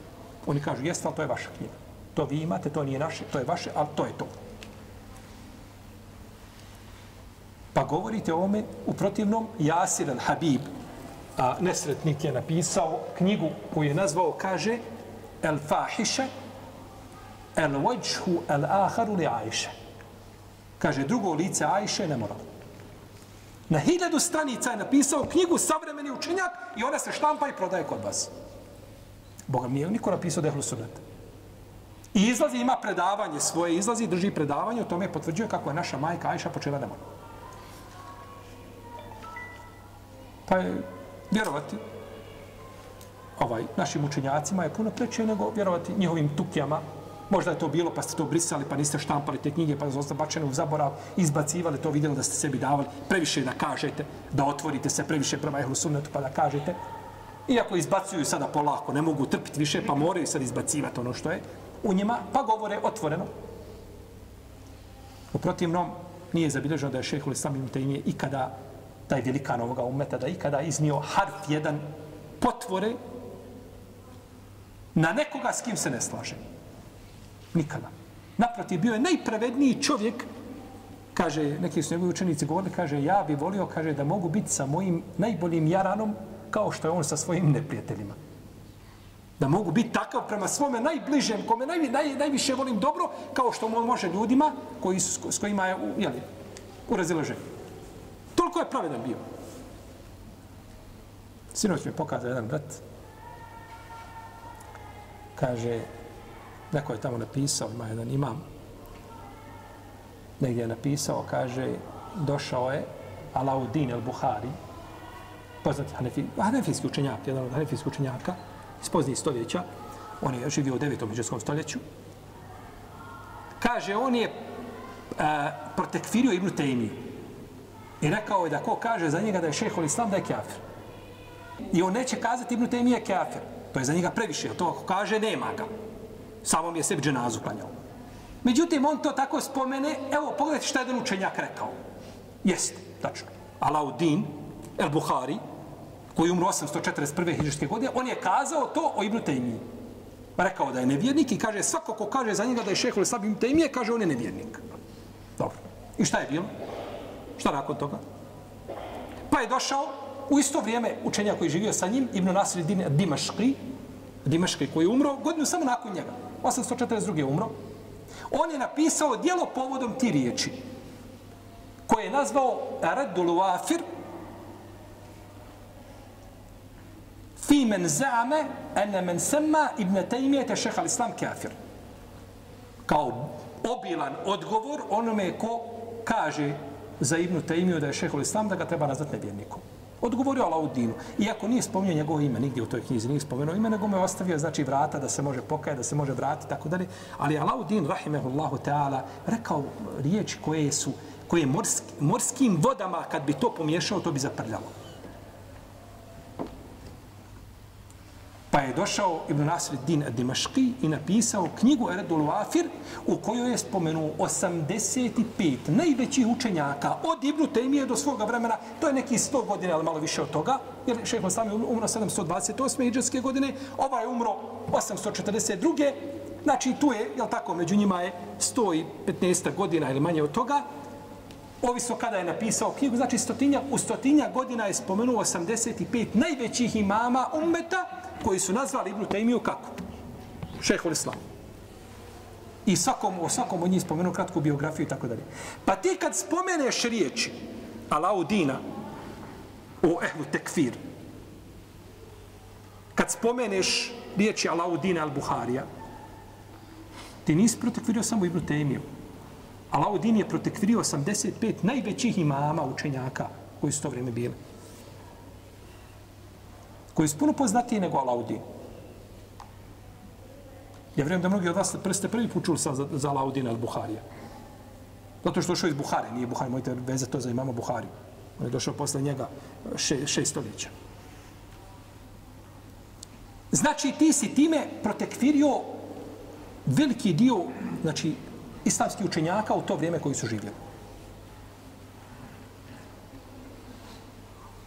Oni kažu, jeste, ali to je vaša knjiga. To vi imate, to nije naše, to je vaše, ali to je to. Pa govorite o ome, u protivnom, Jasir al-Habib, a nesretnik je napisao knjigu koju je nazvao, kaže, El Fahiše, El Vajhu El Aharu li Ajše. Kaže, drugo lice Ajše ne mora. Na hiljadu stranica je napisao knjigu Savremeni učenjak i ona se štampa i prodaje kod vas. Boga mi je niko napisao Dehlu Sunnet. I izlazi, ima predavanje svoje, izlazi, drži predavanje, o tome potvrđuje kako je naša majka Ajša počela da mora. Pa je vjerovati ovaj, našim učenjacima je puno preče nego vjerovati njihovim tukijama. Možda je to bilo pa ste to brisali pa niste štampali te knjige pa ste bačene u zaborav, izbacivali to, vidjeli da ste sebi davali previše da kažete, da otvorite se previše prema ehlu sunnetu pa da kažete. Iako izbacuju sada polako, ne mogu trpiti više pa moraju sad izbacivati ono što je u njima, pa govore otvoreno. U protivnom, nije zabilježeno da je šehhul Islam ibn Taymiye ikada taj velikan ovoga umeta da ikada iznio harf jedan potvore na nekoga s kim se ne slaže. Nikada. Naprotiv, bio je najpravedniji čovjek, kaže, neki su njegovi učenici govorili, kaže, ja bi volio, kaže, da mogu biti sa mojim najboljim jaranom kao što je on sa svojim neprijateljima. Da mogu biti takav prema svome najbližem, kome naj, naj, najviše volim dobro, kao što on može ljudima koji su, s kojima je u, jeli, u razilaženju. Toliko je pravedan bio. Sinoć mi je pokazao jedan brat. Kaže, neko je tamo napisao, ima jedan imam. Negdje je napisao, kaže, došao je Alauddin el-Buhari, poznati Hanefi, Hanefijski učenjak, jedan od Hanefijskih učenjaka, iz poznijih stoljeća, on je živio u 9. međuskom stoljeću. Kaže, on je a, protekfirio Ibnu Tejmiju. I rekao je da ko kaže za njega da je šehol islam, da je kafir. I on neće kazati Ibnu Tejmije kafir. To je za njega previše. To ako kaže, nema ga. Samo je sebi dženazu klanjao. Međutim, on to tako spomene. Evo, pogledajte šta je jedan učenjak rekao. Jeste, tačno. Alauddin, El Buhari, koji umro 841. hiđarske godine, on je kazao to o Ibnu Tejmiji. Rekao da je nevjernik i kaže svako ko kaže za njega da je šehol islam Ibnu Tejmije, kaže on je nevjernik. Dobro. I šta je bilo? Šta nakon toga? Pa je došao u isto vrijeme učenja koji je živio sa njim, Ibn Nasir Dimaški, Dimaški koji je umro, godinu samo nakon njega, 842. je umro, on je napisao dijelo povodom ti riječi, koje je nazvao Raddul Wafir, fi men zame ene men sema ibn Tejmijete šeha islam kafir. Kao obilan odgovor onome ko kaže za Ibnu Tejmiju da je šehol islam, da ga treba nazvat nevjernikom. Odgovorio Alaudinu. Iako nije spomenuo njegovo ime nigdje u toj knjizi, nije spomenuo ime, nego me ostavio znači vrata da se može pokajati, da se može vratiti, tako dalje. Ali Alaudin, rahimehullahu ta'ala, rekao riječi koje su, koje morski, morskim vodama, kad bi to pomiješao, to bi zaprljalo. Pa je došao Ibn Nasreddin Dimaški i napisao knjigu Eredul Wafir u kojoj je spomenuo 85 najvećih učenjaka od Ibn Temije do svoga vremena. To je neki 100 godina, ali malo više od toga. Jer šeho sam je umro 728. iđarske godine, ova je umro 842. Znači tu je, jel tako, među njima je 115 godina ili manje od toga. Ovisno kada je napisao knjigu, znači stotinja, u stotinja godina je spomenuo 85 najvećih imama ummeta, koji su nazvali Ibnu Tejmiju kako? Šehol Islam. I svakom, o svakom od njih spomenuo kratku biografiju i tako dalje. Pa ti kad spomeneš riječi Alaudina o ehlu tekfir, kad spomeneš riječi Alaudina al-Buharija, ti nisi protekvirio samo Ibnu Tejmiju. Alaudin je protekvirio 85 najvećih imama učenjaka koji su to vrijeme bili koji su puno poznatiji nego Alaudin. Ja vjerujem da mnogi od vas prste prvi put čuli za, za Alaudina al Buharija. Zato što je došao iz Buhare, nije Buhari, mojte vezati to za imama Buhari. On je došao posle njega še, šest stoljeća. Znači, ti si time protekvirio veliki dio, znači, islamskih učenjaka u to vrijeme koji su živjeli.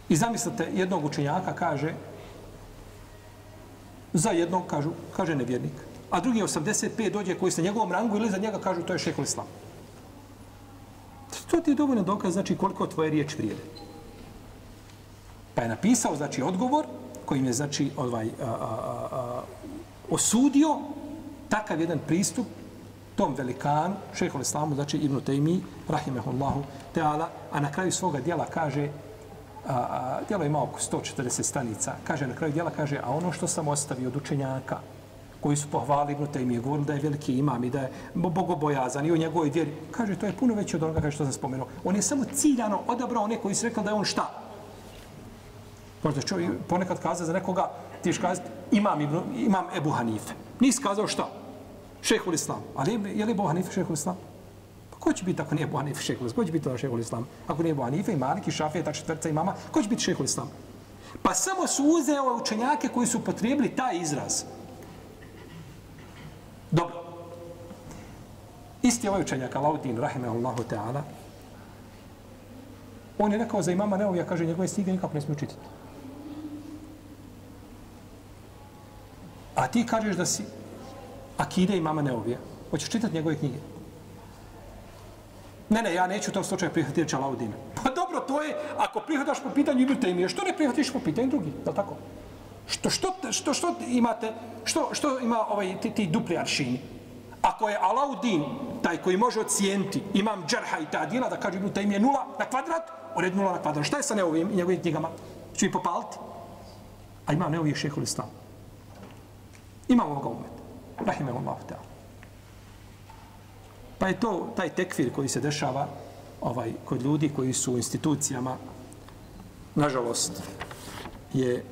I zamislite, jednog učenjaka kaže, za jednog kažu, kaže nevjernik, a drugi 85 dođe koji se njegovom rangu ili za njega kažu to je šehol islam. To ti je dovoljno dokaz, znači koliko tvoje riječ vrijede. Pa je napisao, znači, odgovor kojim je, znači, ovaj, a, a, a, osudio takav jedan pristup tom velikanu, šehol islamu, znači Ibnu Taymi, rahimehullahu teala, a na kraju svoga dijela kaže, a, a, dijelo ima oko 140 stanica, kaže na kraju dijela, kaže, a ono što sam ostavio od učenjaka, koji su pohvali Ibnu Taymi, govorili da je veliki imam i da je bogobojazan i o njegovoj djeri. kaže, to je puno veće od onoga kaže, što sam spomenuo. On je samo ciljano odabrao one koji su rekli da je on šta? Možda čovjek ponekad kaza za nekoga, ti ješ kazati, imam, Ibnu, imam Ebu Hanife. Nisi kazao šta? Šehhul islam. Ali je li Ebu Hanife šehhul islam? Pa ko će biti ako nije Ebu Hanife šehhul islam? Ko će biti to šehhul islam? Ako nije Ebu Hanife i Malik i Šafija, ta četvrca imama, ko će biti šehhul islam? Pa samo su uzeo učenjake koji su potrebili taj izraz. Dobro. Isti ovaj učenjak, Alaudin, rahimahullahu ta'ala, on je rekao za imama Neovija, kaže, njegove snige nikako ne smiju čitati. A ti kažeš da si akide imama Neovija. Hoćeš čitati njegove knjige? Ne, ne, ja neću u tom slučaju prihvatiti Čalaudina. Pa dobro, to je, ako prihvataš po pitanju Ibn Taymije, što ne prihvatiš po pitanju drugih, je li tako? Što, što, što, što imate, što, što ima ovaj, ti, ti dupli aršini? Ako je Alaudin, taj koji može ocijeniti, imam džerha i ta djela, da kaže Ibn Taymije nula na kvadrat, u red nula na kvadrat. Šta je sa neovim i njegovim knjigama? Ču ih popaliti? A imam Neovijih šehol islam. Imam ovoga umeta rahimahullahu ta'ala. Pa je to taj tekfir koji se dešava ovaj kod ljudi koji su u institucijama nažalost je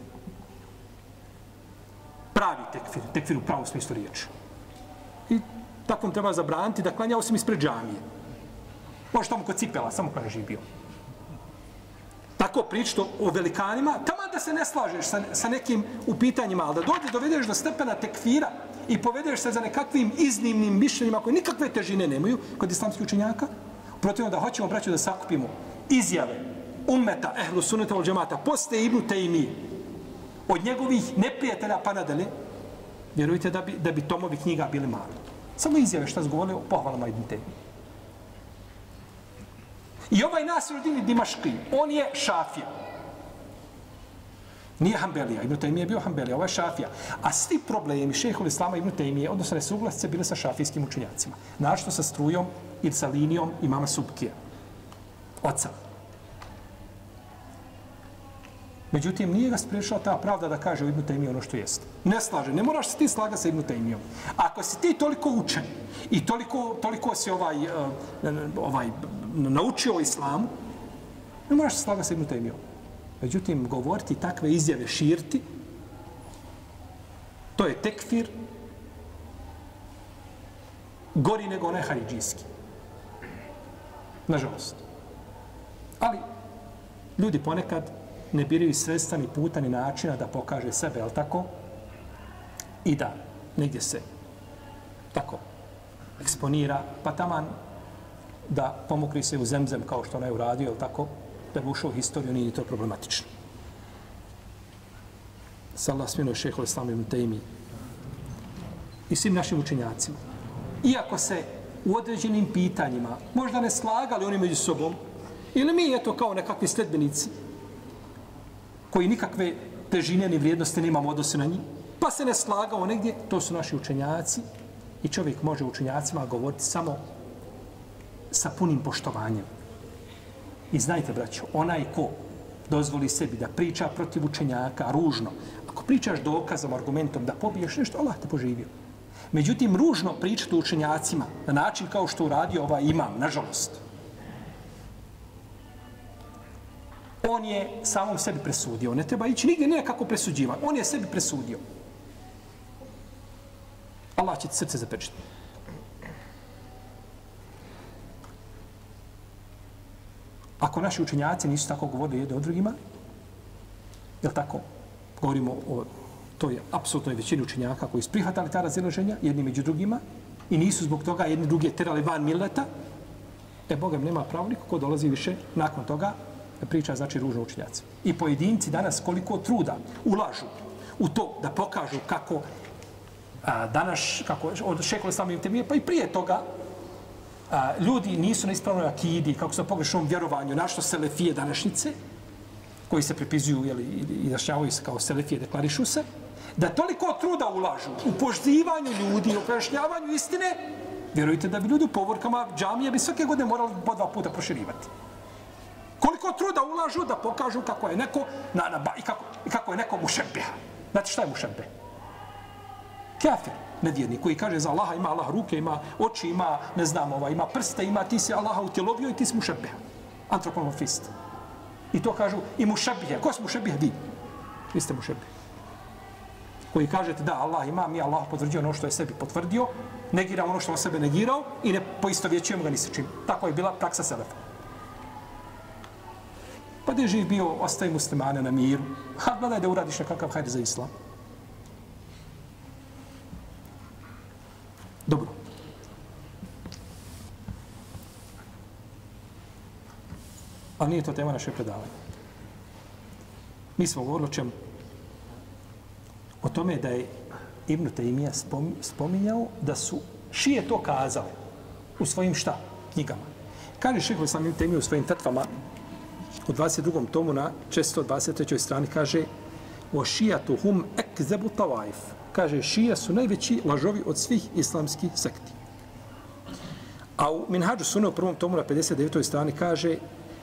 pravi tekfir, tekfir u pravom smislu riječi. I takvom treba zabraniti da klanja osim ispred džamije. Može tamo kod cipela, samo kada je bio. Tako pričto o velikanima, tamo da se ne slažeš sa, sa nekim u pitanjima, ali da dođe, dovedeš do stepena tekfira, i povedeš se za nekakvim iznimnim mišljenjima koje nikakve težine nemaju kod islamskih učenjaka, protivno da hoćemo, braću, da sakupimo izjave ummeta, ehlu suneta ul džemata, poste Ibnu Tejmi, od njegovih neprijatelja pa nadalje, vjerujte da bi, da bi tomovi knjiga bili mali. Samo izjave šta zgovorili o pohvalama Ibnu Tejmi. I ovaj Nasruddin Dimaški, on je šafija. Nije Hanbelija, Ibn Taymi je bio Hanbelija, ovo je Šafija. A svi problemi šehhul Islama Ibn Taymi, odnosno nesuglasce, bile sa šafijskim učenjacima. Našto sa strujom ili sa linijom imama Subkije. Oca. Međutim, nije ga spriješala ta pravda da kaže u Ibn Taymi ono što jeste. Ne slaže, ne moraš se ti slaga sa Ibn Taymijom. Ako si ti toliko učen i toliko, toliko si ovaj, eh, ovaj, naučio o islamu, ne moraš se slaga sa Ibn Taymijom. Međutim, govoriti takve izjave širti, to je tekfir gori nego onaj haridžijski. Nažalost. Ali, ljudi ponekad ne biraju sredstva ni puta ni načina da pokaže sebe, ali tako? I da negdje se tako eksponira, pa taman da pomokri se u zemzem kao što onaj uradio, ali tako? Da bi ušao u historiju, nije to problematično. Salah smjeno šeho islamu ibn Taymi i svim našim učenjacima. Iako se u određenim pitanjima možda ne slagali oni među sobom, ili mi je to kao nekakvi sledbenici koji nikakve težine ni vrijednosti nemamo odnose na njih, pa se ne slagao negdje, to su naši učenjaci i čovjek može učenjacima govoriti samo sa punim poštovanjem. I znajte, braćo, onaj ko dozvoli sebi da priča protiv učenjaka ružno, ako pričaš dokazom, argumentom da pobiješ nešto, Allah te poživio. Međutim, ružno pričati učenjacima na način kao što uradio ovaj imam, nažalost. On je samom sebi presudio. Ne treba ići nigdje nekako presuđivan. On je sebi presudio. Allah će ti srce zapečiti. Ako naši učenjaci nisu tako govorili jedni o drugima, je li tako? Govorimo o to je apsolutno većini učenjaka koji su prihvatali ta razilaženja jedni među drugima i nisu zbog toga jedni drugi terali van mileta, e Boga nema pravo niko ko dolazi više nakon toga priča znači ružno učenjaci. I pojedinci danas koliko truda ulažu u to da pokažu kako a, danas, kako od šekole slavim temije, pa i prije toga, a, ljudi nisu na ispravnoj akidi, kako su na pogrešnom vjerovanju, našto selefije današnjice, koji se pripizuju jeli, i dašnjavaju se kao selefije, deklarišu se, da toliko truda ulažu u poštivanju ljudi, u prešnjavanju istine, vjerujte da bi ljudi u povorkama džamije bi svake godine morali po dva puta proširivati. Koliko truda ulažu da pokažu kako je neko na, na, i, kako, i kako je neko mušebija. Znate šta je mušebe? Kafir, nevjernik, koji kaže za Allaha ima Allah ruke, ima oči, ima, ne znam, ova, ima prste, ima ti si Allaha utjelovio i ti si mušebeha. Antropomorfist. I to kažu i mušebeha. Ko su mušebeha? Vi. Vi ste mušebeha koji kažete da Allah ima, mi Allah potvrdio ono što je sebi potvrdio, negira ono što on sebe negirao i ne poistovjećujemo ga ni sa čim. Tako je bila praksa Selefa. Pa gdje živ bio, ostaje muslimane na miru. Ha, gledaj da uradiš nekakav hajde za islam. Dobro. Ali nije to tema naše predavanje. Mi smo govorili o čemu? O tome da je Ibn Taymija spominjao da su šije to kazali u svojim šta? Knjigama. Kaže šeho sam Ibn Taymija u svojim tatvama u 22. tomu na 623. strani kaže o šijatu hum ekzebu tawajf. Kaže šija su najveći lažovi od svih islamskih sekti. A u Minhađu Sunne u prvom tomu na 59. strani kaže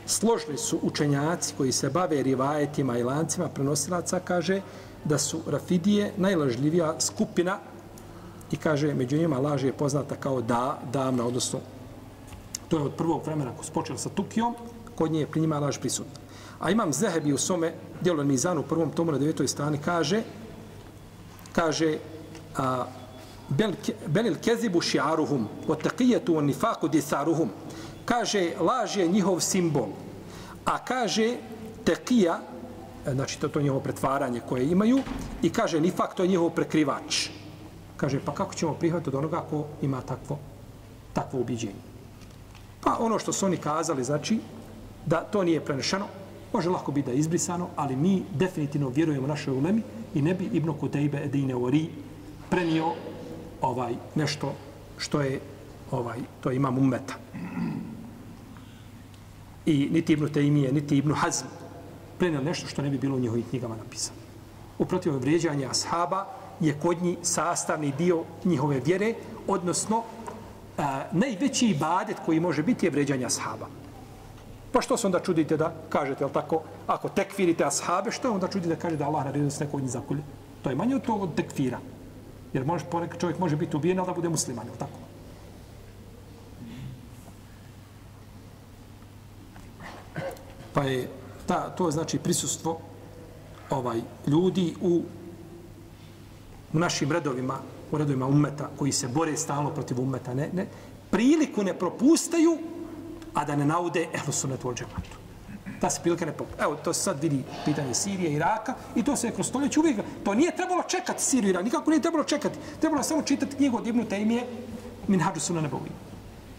složni su učenjaci koji se bave rivajetima i lancima prenosilaca, kaže da su Rafidije najlažljivija skupina i kaže među njima laž je poznata kao da, davna, odnosno to je od prvog vremena ko su sa Tukijom, kod nje je pri njima laž prisutna. A imam Zehebi u svome dijelu Mizanu u prvom tomu na devetoj strani kaže kaže a, bel, belil kezibu šiaruhum o taqijetu o nifaku disaruhum kaže laž je njihov simbol a kaže tekija e, znači to, to njihovo pretvaranje koje imaju i kaže nifak to je njihov prekrivač. Kaže pa kako ćemo prihvatiti od onoga ko ima takvo takvo ubeđenje. Pa ono što su oni kazali znači da to nije prenešeno, može lako biti da je izbrisano, ali mi definitivno vjerujemo našoj ulemi i ne bi Ibn Kutejbe Edine Ori prenio ovaj nešto što je ovaj to imam ummeta. I niti Ibn Tejmije, niti Ibn Hazm, prenio nešto što ne bi bilo u njihovim knjigama napisano. Uprotiv vrijeđanje ashaba je kod njih sastavni dio njihove vjere, odnosno a, najveći ibadet koji može biti je vrijeđanje ashaba. Pa što se onda čudite da kažete, jel tako, ako tekfirite ashabe, što je onda čudite da kaže da Allah naredio da se neko od njih zakolje? To je manje od toga od tekfira. Jer može, ponekad čovjek može biti ubijen, ali da bude musliman, jel tako? Pa je ta, to je znači prisustvo ovaj ljudi u, u našim redovima, u redovima ummeta, koji se bore stalno protiv ummeta, ne, ne, priliku ne propustaju, a da ne naude ehlu sunnetu ol džematu. Ta se prilika ne propusta. Evo, to se sad vidi pitanje Sirije i Iraka i to se je kroz stoljeće uvijek. To nije trebalo čekati Siriju i Irak, nikako nije trebalo čekati. Trebalo samo čitati knjigu od Ibnu Tejmije, Minhađu Sunna su nebovi.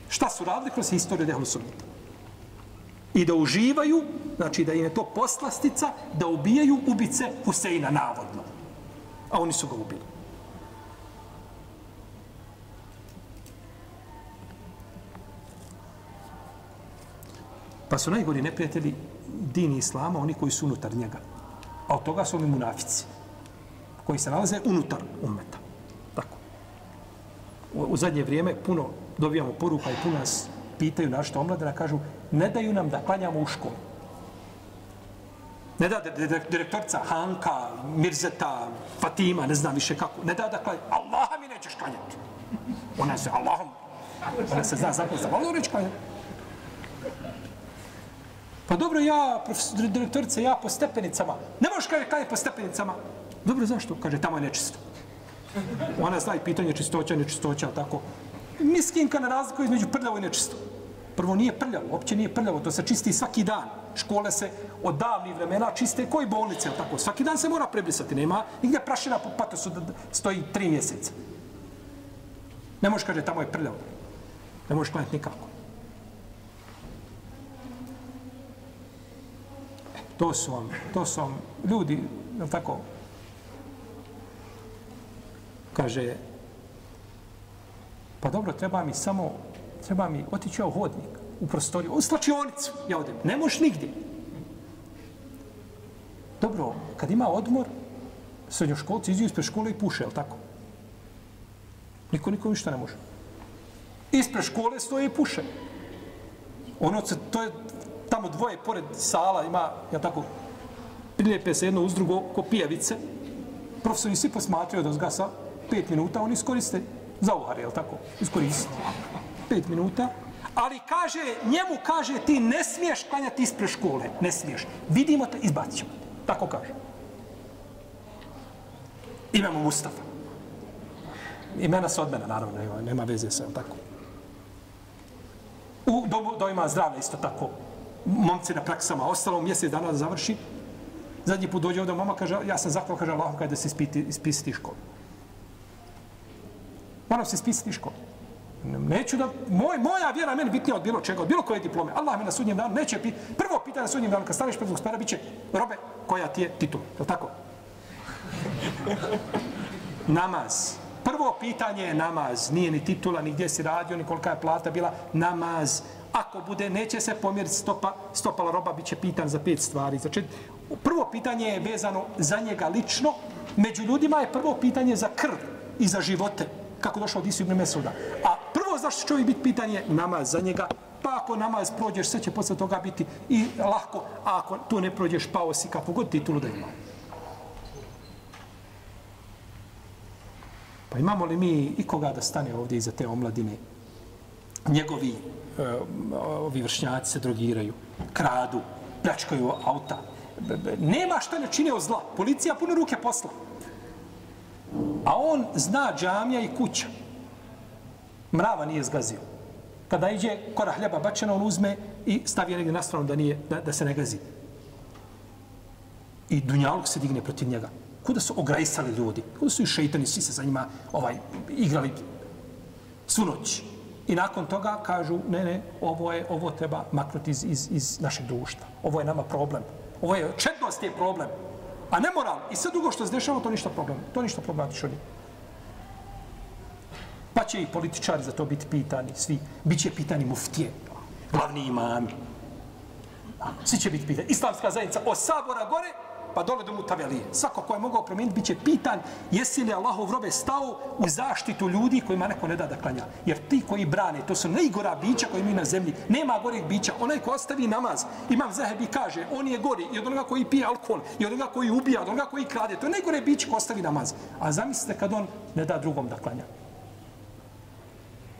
Šta su radili kroz historiju ehlu sunneta? i da uživaju, znači da im je to poslastica, da ubijaju ubice Huseina, navodno. A oni su ga ubili. Pa su najgori neprijatelji dini Islama, oni koji su unutar njega. A od toga su oni munafici, koji se nalaze unutar umeta. Tako. U, u zadnje vrijeme puno dobijamo poruka i puno nas pitaju našto omladina, kažu, ne daju nam da klanjamo u školu. Ne da direktorca Hanka, Mirzeta, Fatima, ne znam više kako, ne da da klanjamo. Allaha mi nećeš klanjati. Ona se Allahom, ona se zna zapravo za malo reći klanjati. Pa dobro, ja, direktorice, ja po stepenicama. Ne možeš kaže kaj po stepenicama. Dobro, zašto? Kaže, tamo je nečisto. Ona zna i pitanje čistoća, nečistoća, tako. Miskinka na razliku između prljavo i nečisto. Prvo nije prljavo, uopće nije prljavo, to se čisti svaki dan. Škole se od davnih vremena čiste koji bolnice, tako? Svaki dan se mora prebrisati, nema nigdje prašina po patosu da stoji tri mjeseca. Ne možeš kaže tamo je prljavo. Ne možeš klanjati nikako. To su vam, to su vam ljudi, jel tako? Kaže, pa dobro, treba mi samo treba mi otići u hodnik, u prostoriju, u slačionicu, ja odem. Ne možeš nigdje. Dobro, kad ima odmor, srednjoškolci izdiju ispred škole i puše, je tako? Niko, niko ništa ne može. Ispred škole stoje i puše. Ono, to je tamo dvoje pored sala, ima, ja tako, prilijepe se jedno uz drugo, ko pijavice. Profesori svi posmatraju da zgasa pet minuta, oni iskoriste za uhar, je tako? Iskoriste pet minuta, ali kaže, njemu kaže, ti ne smiješ klanjati ispred škole, ne smiješ. Vidimo te, izbacit ćemo. Tako kaže. Imamo Mustafa. Imena se od mene, naravno, nema, nema veze sa tako. U domu dojma zdravlja isto tako. Momci na praksama, ostalo mjesec dana da završi. Zadnji put dođe ovdje mama, kaže, ja sam zahval, kaže Allah, kada se ispiti, ispisati školu. Moram se ispisati školu. Neću da, moj, moja vjera meni bitnija od bilo čega, od bilo koje diplome. Allah me na sudnjem danu neće piti. Prvo pitanje na sudnjem danu, kad staneš pred gospodara, bit će, robe, koja ti je titula. Je tako? namaz. Prvo pitanje je namaz. Nije ni titula, ni gdje si radio, ni kolika je plata bila. Namaz. Ako bude, neće se pomjeriti stopa, stopala roba, bit će pitan za pet stvari. Znači. Prvo pitanje je vezano za njega lično. Među ljudima je prvo pitanje za krv i za živote kako došao od Isu ibn Mesuda. A prvo zašto čovjek biti pitanje namaz za njega, pa ako namaz prođeš, sve će posle toga biti i lahko, a ako tu ne prođeš, pao si kako god titulu da ima. Pa imamo li mi ikoga da stane ovdje iza te omladine? Njegovi ovi vršnjaci se drogiraju, kradu, pljačkaju auta. Nema šta ne čine od zla. Policija puno ruke posla. A on zna džamija i kuća. Mrava nije zgazio. Kada iđe kora hljeba bačena, on uzme i stavi negdje na stranu da, nije, da, da se ne gazi. I Dunjaluk se digne protiv njega. Kuda su ograjsali ljudi? Kuda su i šeitani, svi se za njima ovaj, igrali svu noć. I nakon toga kažu, ne, ne, ovo je, ovo treba maknuti iz, iz, iz našeg društva. Ovo je nama problem. Ovo je, četnost je problem. A ne moral. I sve drugo što se dešava, to ništa problem. To ništa problematično nije. Pa će i političari za to biti pitani, svi. Biće pitani muftije, glavni imami. Svi će biti pitani. Islamska zajednica od sabora gore, pa dole do mutavelije. Svako ko je mogao promijeniti, bit će pitan jesi li Allahov robe stao u zaštitu ljudi kojima neko ne da da klanja. Jer ti koji brane, to su najgora bića koji mi na zemlji. Nema gorih bića. Onaj ko ostavi namaz, imam zahebi kaže, on je gori i od onoga koji pije alkohol, i od onoga koji ubija, od onoga koji krade. To je najgore biće ko ostavi namaz. A zamislite kad on ne da drugom da klanja.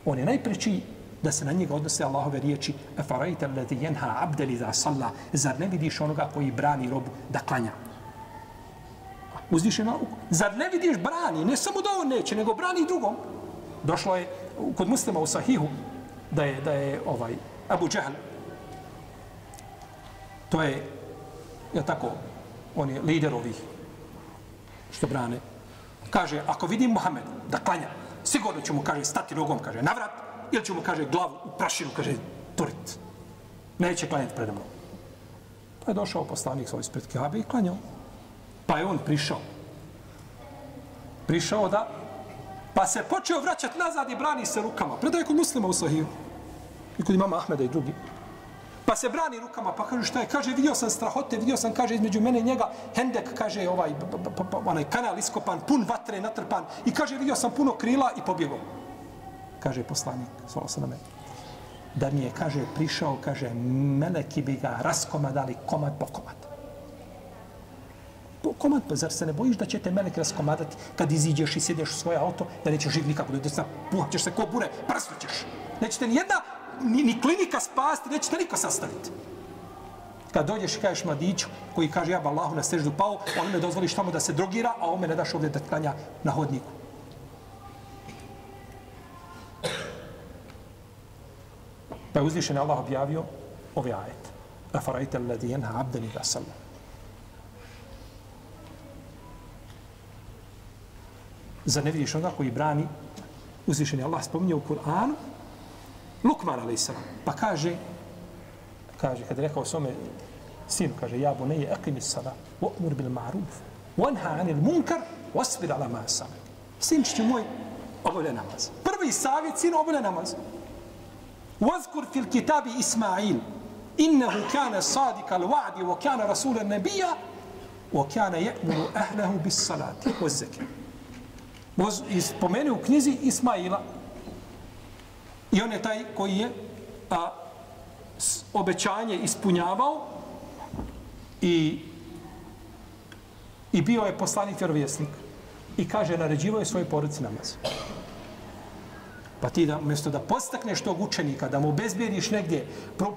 On je najpreći da se na njega odnose Allahove riječi Efarajte leti jenha abdeli za salla Zar ne vidiš onoga koji brani robu da klanja? Uzviše nauku. Zar ne vidiš brani? Ne samo da on neće, nego brani drugom. Došlo je kod muslima u Sahihu da je, da je ovaj Abu Džahl to je ja tako on je lider ovih što brane kaže ako vidim Muhammed da klanja sigurno ću mu kaže stati nogom kaže navrat ili ću mu, kaže, glavu u prašinu, kaže, turit. Neće klanjati pred mnom. Pa je došao poslanik svoj ispred Kabe i klanjao. Pa je on prišao. Prišao da, pa se počeo vraćati nazad i brani se rukama. Predaje kod muslima u Sahiju. I kod imama Ahmeda i drugi. Pa se brani rukama, pa kaže šta je? Kaže, vidio sam strahote, vidio sam, kaže, između mene i njega, Hendek, kaže, ovaj, onaj kanal iskopan, pun vatre, natrpan. I kaže, vidio sam puno krila i pobjegao kaže poslanik, svalo da mi je, kaže, prišao, kaže, meleki bi ga raskomadali komad po komad. Po komad, pa zar se ne bojiš da će te melek raskomadati kad iziđeš i sjedeš u svoje auto, da nećeš živ nikako, da ćeš puhaćeš se ko bure, prsnućeš. Nećete ni jedna, ni, ni klinika spasti, nećete niko sastaviti. Kad dođeš i kažeš mladiću koji kaže ja ba Allahu na seždu pao, on me dozvoliš tamo da se drogira, a on me ne daš ovdje da klanja na hodniku. Pa je uzvišen Allah objavio ovaj ove ajete. Afarajte farajte alladi jenha abdeni da sallam. Za ne vidiš onoga koji brani uzvišen je Allah spominje u Kur'anu Lukman a.s. Pa kaže kaže, kada je rekao svome sinu, kaže, ja bu neje akimis sada, u'mur bil ma'ruf, wanha anil munkar, wasbir ala ma sam. Sinčiću moj, obavlja namaz. Prvi savjet, sin, obavlja namaz. Vazkur fil kitabi Ismail, innehu kana sadika al wa'di, wa kana rasule nebija, wa kana je'muru ahlehu bis salati, wa zeke. Spomeni u knjizi Ismaila, i on je taj koji je a, obećanje ispunjavao i i bio je poslanik vjerovjesnik i kaže naređivo je svoje porodici namaz. Pa ti da, mjesto da postakneš tog učenika, da mu obezbijediš negdje,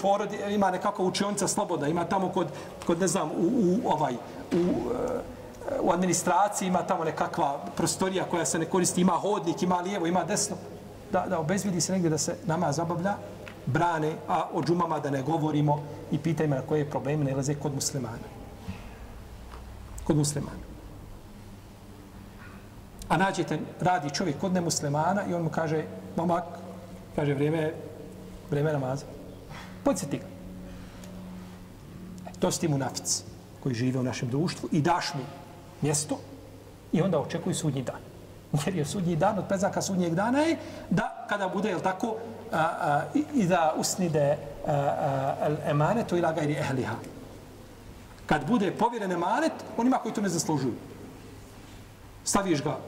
porodi, ima nekako učionica sloboda, ima tamo kod, kod ne znam, u, u ovaj, u, eh, u administraciji ima tamo nekakva prostorija koja se ne koristi, ima hodnik, ima lijevo, ima desno, da, da obezbijedi se negdje da se nama zabavlja, brane, a o džumama da ne govorimo i pitajmo na koje probleme nalaze kod muslimana. Kod muslimana. A nađete, radi čovjek kod nemuslimana i on mu kaže, momak, kaže, vrijeme, vrijeme namaza. Podsjeti ga. E, to su ti munafici koji žive u našem društvu i daš mu mjesto i onda očekuju sudnji dan. Jer je sudnji dan, od preznaka sudnjeg dana je da kada bude, jel tako, a, a, i da usnide emanetu ila gajri ehliha. Kad bude povjeren emanet, onima koji to ne zaslužuju. Staviš ga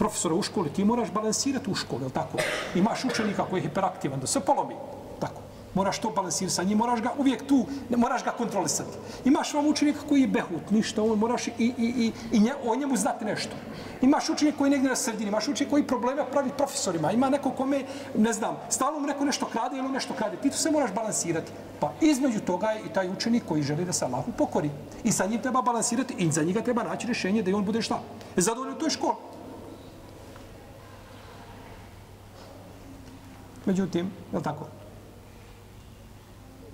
profesora u školi, ti moraš balansirati u školi, jel tako? Imaš učenika koji je hiperaktivan, da se polomi. Tako. Moraš to balansirati sa njim, moraš ga uvijek tu, ne moraš ga kontrolisati. Imaš vam učenika koji je behut, ništa, on moraš i, i, i, i nje, o njemu znati nešto. Imaš učenika koji negdje na sredini, imaš učenika koji probleme pravi profesorima, ima neko kome, ne znam, stalno mu neko nešto krade ili nešto krade. Ti tu se moraš balansirati. Pa između toga je i taj učenik koji želi da se Allahu pokori. I sa njim treba balansirati i za njega treba naći rješenje da on bude šta? Zadovoljno u toj školi. Međutim, je li tako?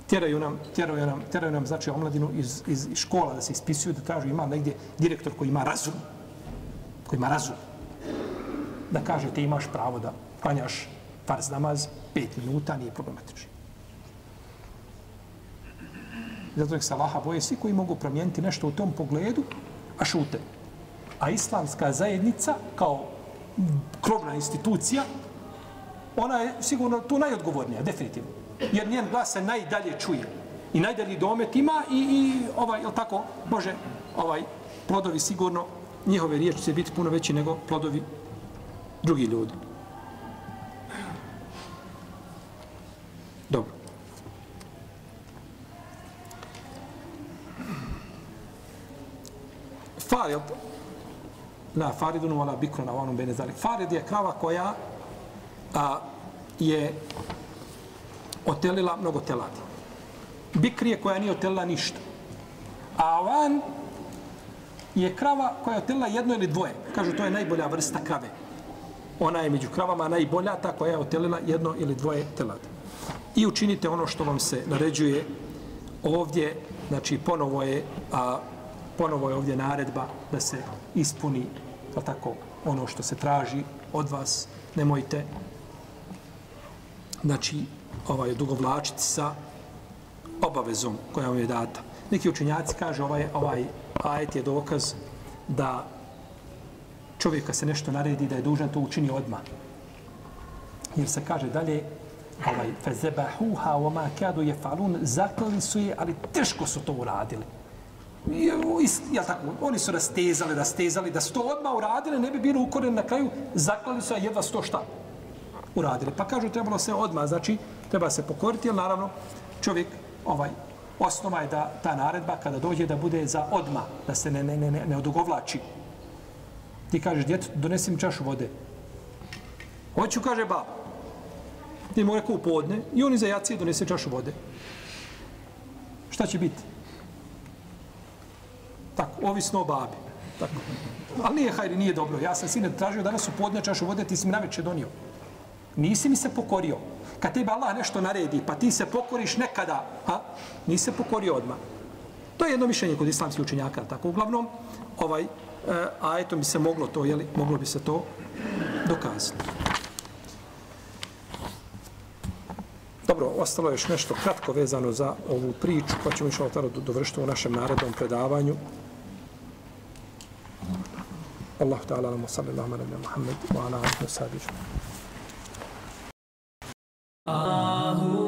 tjeraju nam, tjeraju nam, tjeraju nam znači omladinu iz, iz škola da se ispisuju, da tražu ima negdje direktor koji ima razum, koji ima razum, da kaže ti imaš pravo da klanjaš farz namaz, pet minuta, nije problematično. Zato nek se Allaha boje svi koji mogu promijeniti nešto u tom pogledu, a šute. A islamska zajednica kao krovna institucija, ona je sigurno tu najodgovornija, definitivno jer njen glas se najdalje čuje i najdalji domet ima i, i ovaj, jel tako, može ovaj plodovi sigurno, njihove riječi će biti puno veći nego plodovi drugi ljudi. Dobro. Farid, na Faridun wala bikrun wa anum bene zalik. Farid je krava koja a, je otelila mnogo teladi. Bikrije koja nije otelila ništa. A van je krava koja je otelila jedno ili dvoje. Kažu, to je najbolja vrsta krave. Ona je među kravama najbolja, ta koja je otelila jedno ili dvoje teladi. I učinite ono što vam se naređuje ovdje, znači ponovo je, a, ponovo je ovdje naredba da se ispuni tako, ono što se traži od vas. Nemojte znači ovaj dugovlačiti sa obavezom koja mu je data. Neki učenjaci kaže ovaj ovaj ajet je dokaz da čovjeka se nešto naredi da je dužan to učini odmah. Jer se kaže dalje ovaj fezebahuha wa ma kadu yafalun zakali su je ali teško su to uradili. Ja tako, oni su rastezali, rastezali, da su to odmah uradili, ne bi bilo ukoren na kraju, zaklali su, a jedva sto šta uradili. Pa kažu, trebalo se odmah, znači, treba se pokoriti, jer naravno čovjek, ovaj, osnova je da ta naredba kada dođe da bude za odma, da se ne, ne, ne, ne, odugovlači. Ti kažeš, djeto, donesim čašu vode. Hoću, kaže baba. Ti mu rekao u podne i on iza jacije donese čašu vode. Šta će biti? Tako, ovisno o babi. Tako. Ali nije hajri, nije dobro. Ja sam sine tražio danas u podne čašu vode, ti si mi na donio. Nisi mi se pokorio. Kad tebe Allah nešto naredi, pa ti se pokoriš nekada, a nisi se pokorio odmah. To je jedno mišljenje kod islamskih učenjaka, tako uglavnom, ovaj, e, a eto bi se moglo to, jeli, moglo bi se to dokazati. Dobro, ostalo je još nešto kratko vezano za ovu priču, pa ćemo išao tada dovršiti u našem narednom predavanju. Allah ta'ala nam sallallahu alaihi wa sallam Muhammed wa ala alihi wa Ahu.